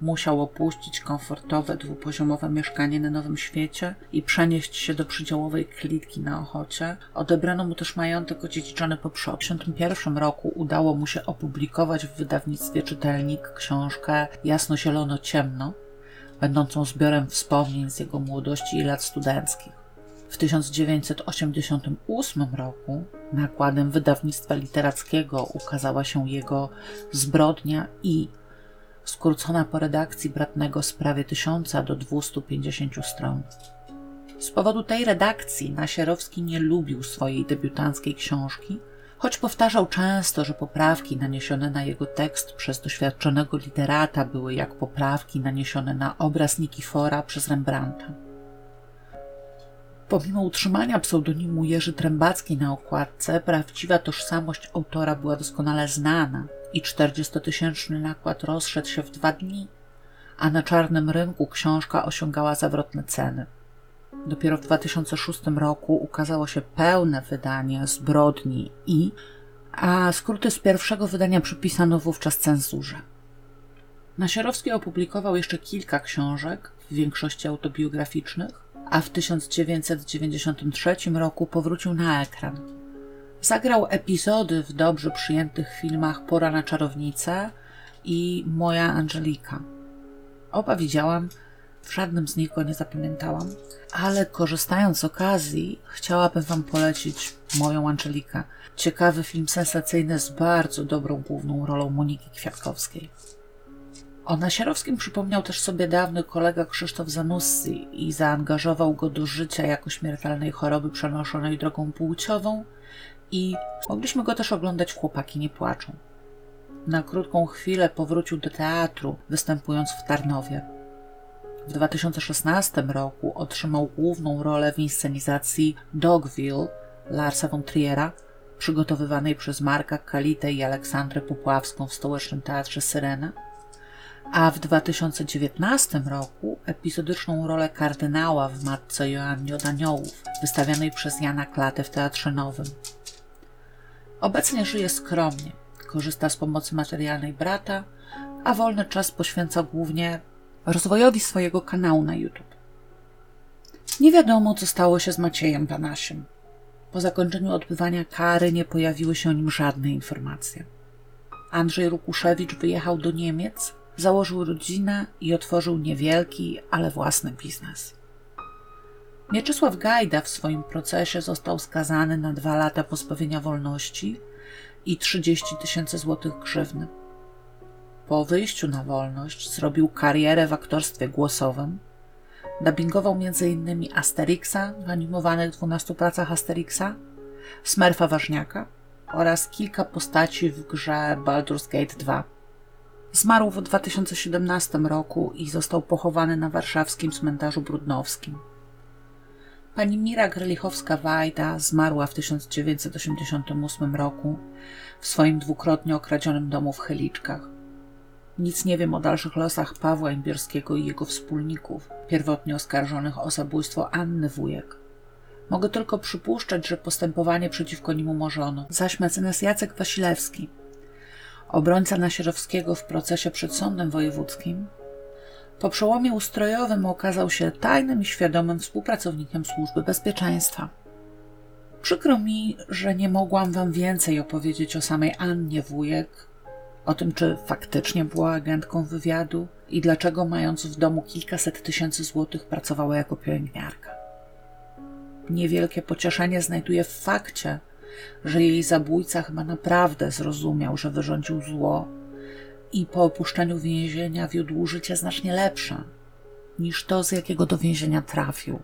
Musiał opuścić komfortowe dwupoziomowe mieszkanie na Nowym Świecie i przenieść się do przydziałowej klitki na Ochocie. Odebrano mu też majątek odziedziczony po przod. W 1951 roku udało mu się opublikować w wydawnictwie Czytelnik książkę Jasno-Zielono-Ciemno, będącą zbiorem wspomnień z jego młodości i lat studenckich. W 1988 roku nakładem wydawnictwa literackiego ukazała się jego Zbrodnia i skrócona po redakcji bratnego z prawie 1000 do 250 stron. Z powodu tej redakcji Nasierowski nie lubił swojej debiutanckiej książki, choć powtarzał często, że poprawki naniesione na jego tekst przez doświadczonego literata były jak poprawki naniesione na obraz Nikifora przez Rembrandta. Pomimo utrzymania pseudonimu Jerzy Trębacki na okładce, prawdziwa tożsamość autora była doskonale znana i 40-tysięczny nakład rozszedł się w dwa dni, a na czarnym rynku książka osiągała zawrotne ceny. Dopiero w 2006 roku ukazało się pełne wydanie zbrodni i, a skróty z pierwszego wydania przypisano wówczas cenzurze. Nasierowski opublikował jeszcze kilka książek, w większości autobiograficznych, a w 1993 roku powrócił na ekran. Zagrał epizody w dobrze przyjętych filmach Pora na czarownicę i Moja Angelika. Oba widziałam, w żadnym z nich go nie zapamiętałam, ale korzystając z okazji, chciałabym Wam polecić Moją Angelikę. Ciekawy film sensacyjny z bardzo dobrą główną rolą Moniki Kwiatkowskiej. O Nasierowskim przypomniał też sobie dawny kolega Krzysztof Zanussi i zaangażował go do życia jako śmiertelnej choroby przenoszonej drogą płciową i mogliśmy go też oglądać w Chłopaki nie płaczą. Na krótką chwilę powrócił do teatru, występując w Tarnowie. W 2016 roku otrzymał główną rolę w inscenizacji Dogville Larsa von Triera, przygotowywanej przez Marka Kalitę i Aleksandrę Popławską w Stołecznym Teatrze Syrena a w 2019 roku epizodyczną rolę kardynała w Matce Joannie od Aniołów, wystawianej przez Jana Klatę w Teatrze Nowym. Obecnie żyje skromnie, korzysta z pomocy materialnej brata, a wolny czas poświęca głównie rozwojowi swojego kanału na YouTube. Nie wiadomo, co stało się z Maciejem Panasiem. Po zakończeniu odbywania kary nie pojawiły się o nim żadne informacje. Andrzej Rukuszewicz wyjechał do Niemiec, założył rodzinę i otworzył niewielki, ale własny biznes. Mieczysław Gajda w swoim procesie został skazany na dwa lata pozbawienia wolności i 30 tysięcy złotych grzywny. Po wyjściu na wolność zrobił karierę w aktorstwie głosowym. Dubbingował m.in. Asterixa w animowanych 12 pracach Asterixa, Smerfa Ważniaka oraz kilka postaci w grze Baldur's Gate 2. Zmarł w 2017 roku i został pochowany na warszawskim cmentarzu brudnowskim. Pani Mira Grelichowska-Wajda zmarła w 1988 roku w swoim dwukrotnie okradzionym domu w Chyliczkach. Nic nie wiem o dalszych losach Pawła Imbierskiego i jego wspólników, pierwotnie oskarżonych o zabójstwo Anny Wujek. Mogę tylko przypuszczać, że postępowanie przeciwko nim umorzono. Zaś mecenas Jacek Wasilewski, obrońca Nasierowskiego w procesie przed sądem wojewódzkim, po przełomie ustrojowym okazał się tajnym i świadomym współpracownikiem służby bezpieczeństwa. Przykro mi, że nie mogłam Wam więcej opowiedzieć o samej Annie Wujek, o tym, czy faktycznie była agentką wywiadu i dlaczego, mając w domu kilkaset tysięcy złotych, pracowała jako pielęgniarka. Niewielkie pocieszenie znajduje w fakcie, że jej zabójca chyba naprawdę zrozumiał, że wyrządził zło i po opuszczeniu więzienia wiódł życie znacznie lepsze niż to, z jakiego do więzienia trafił.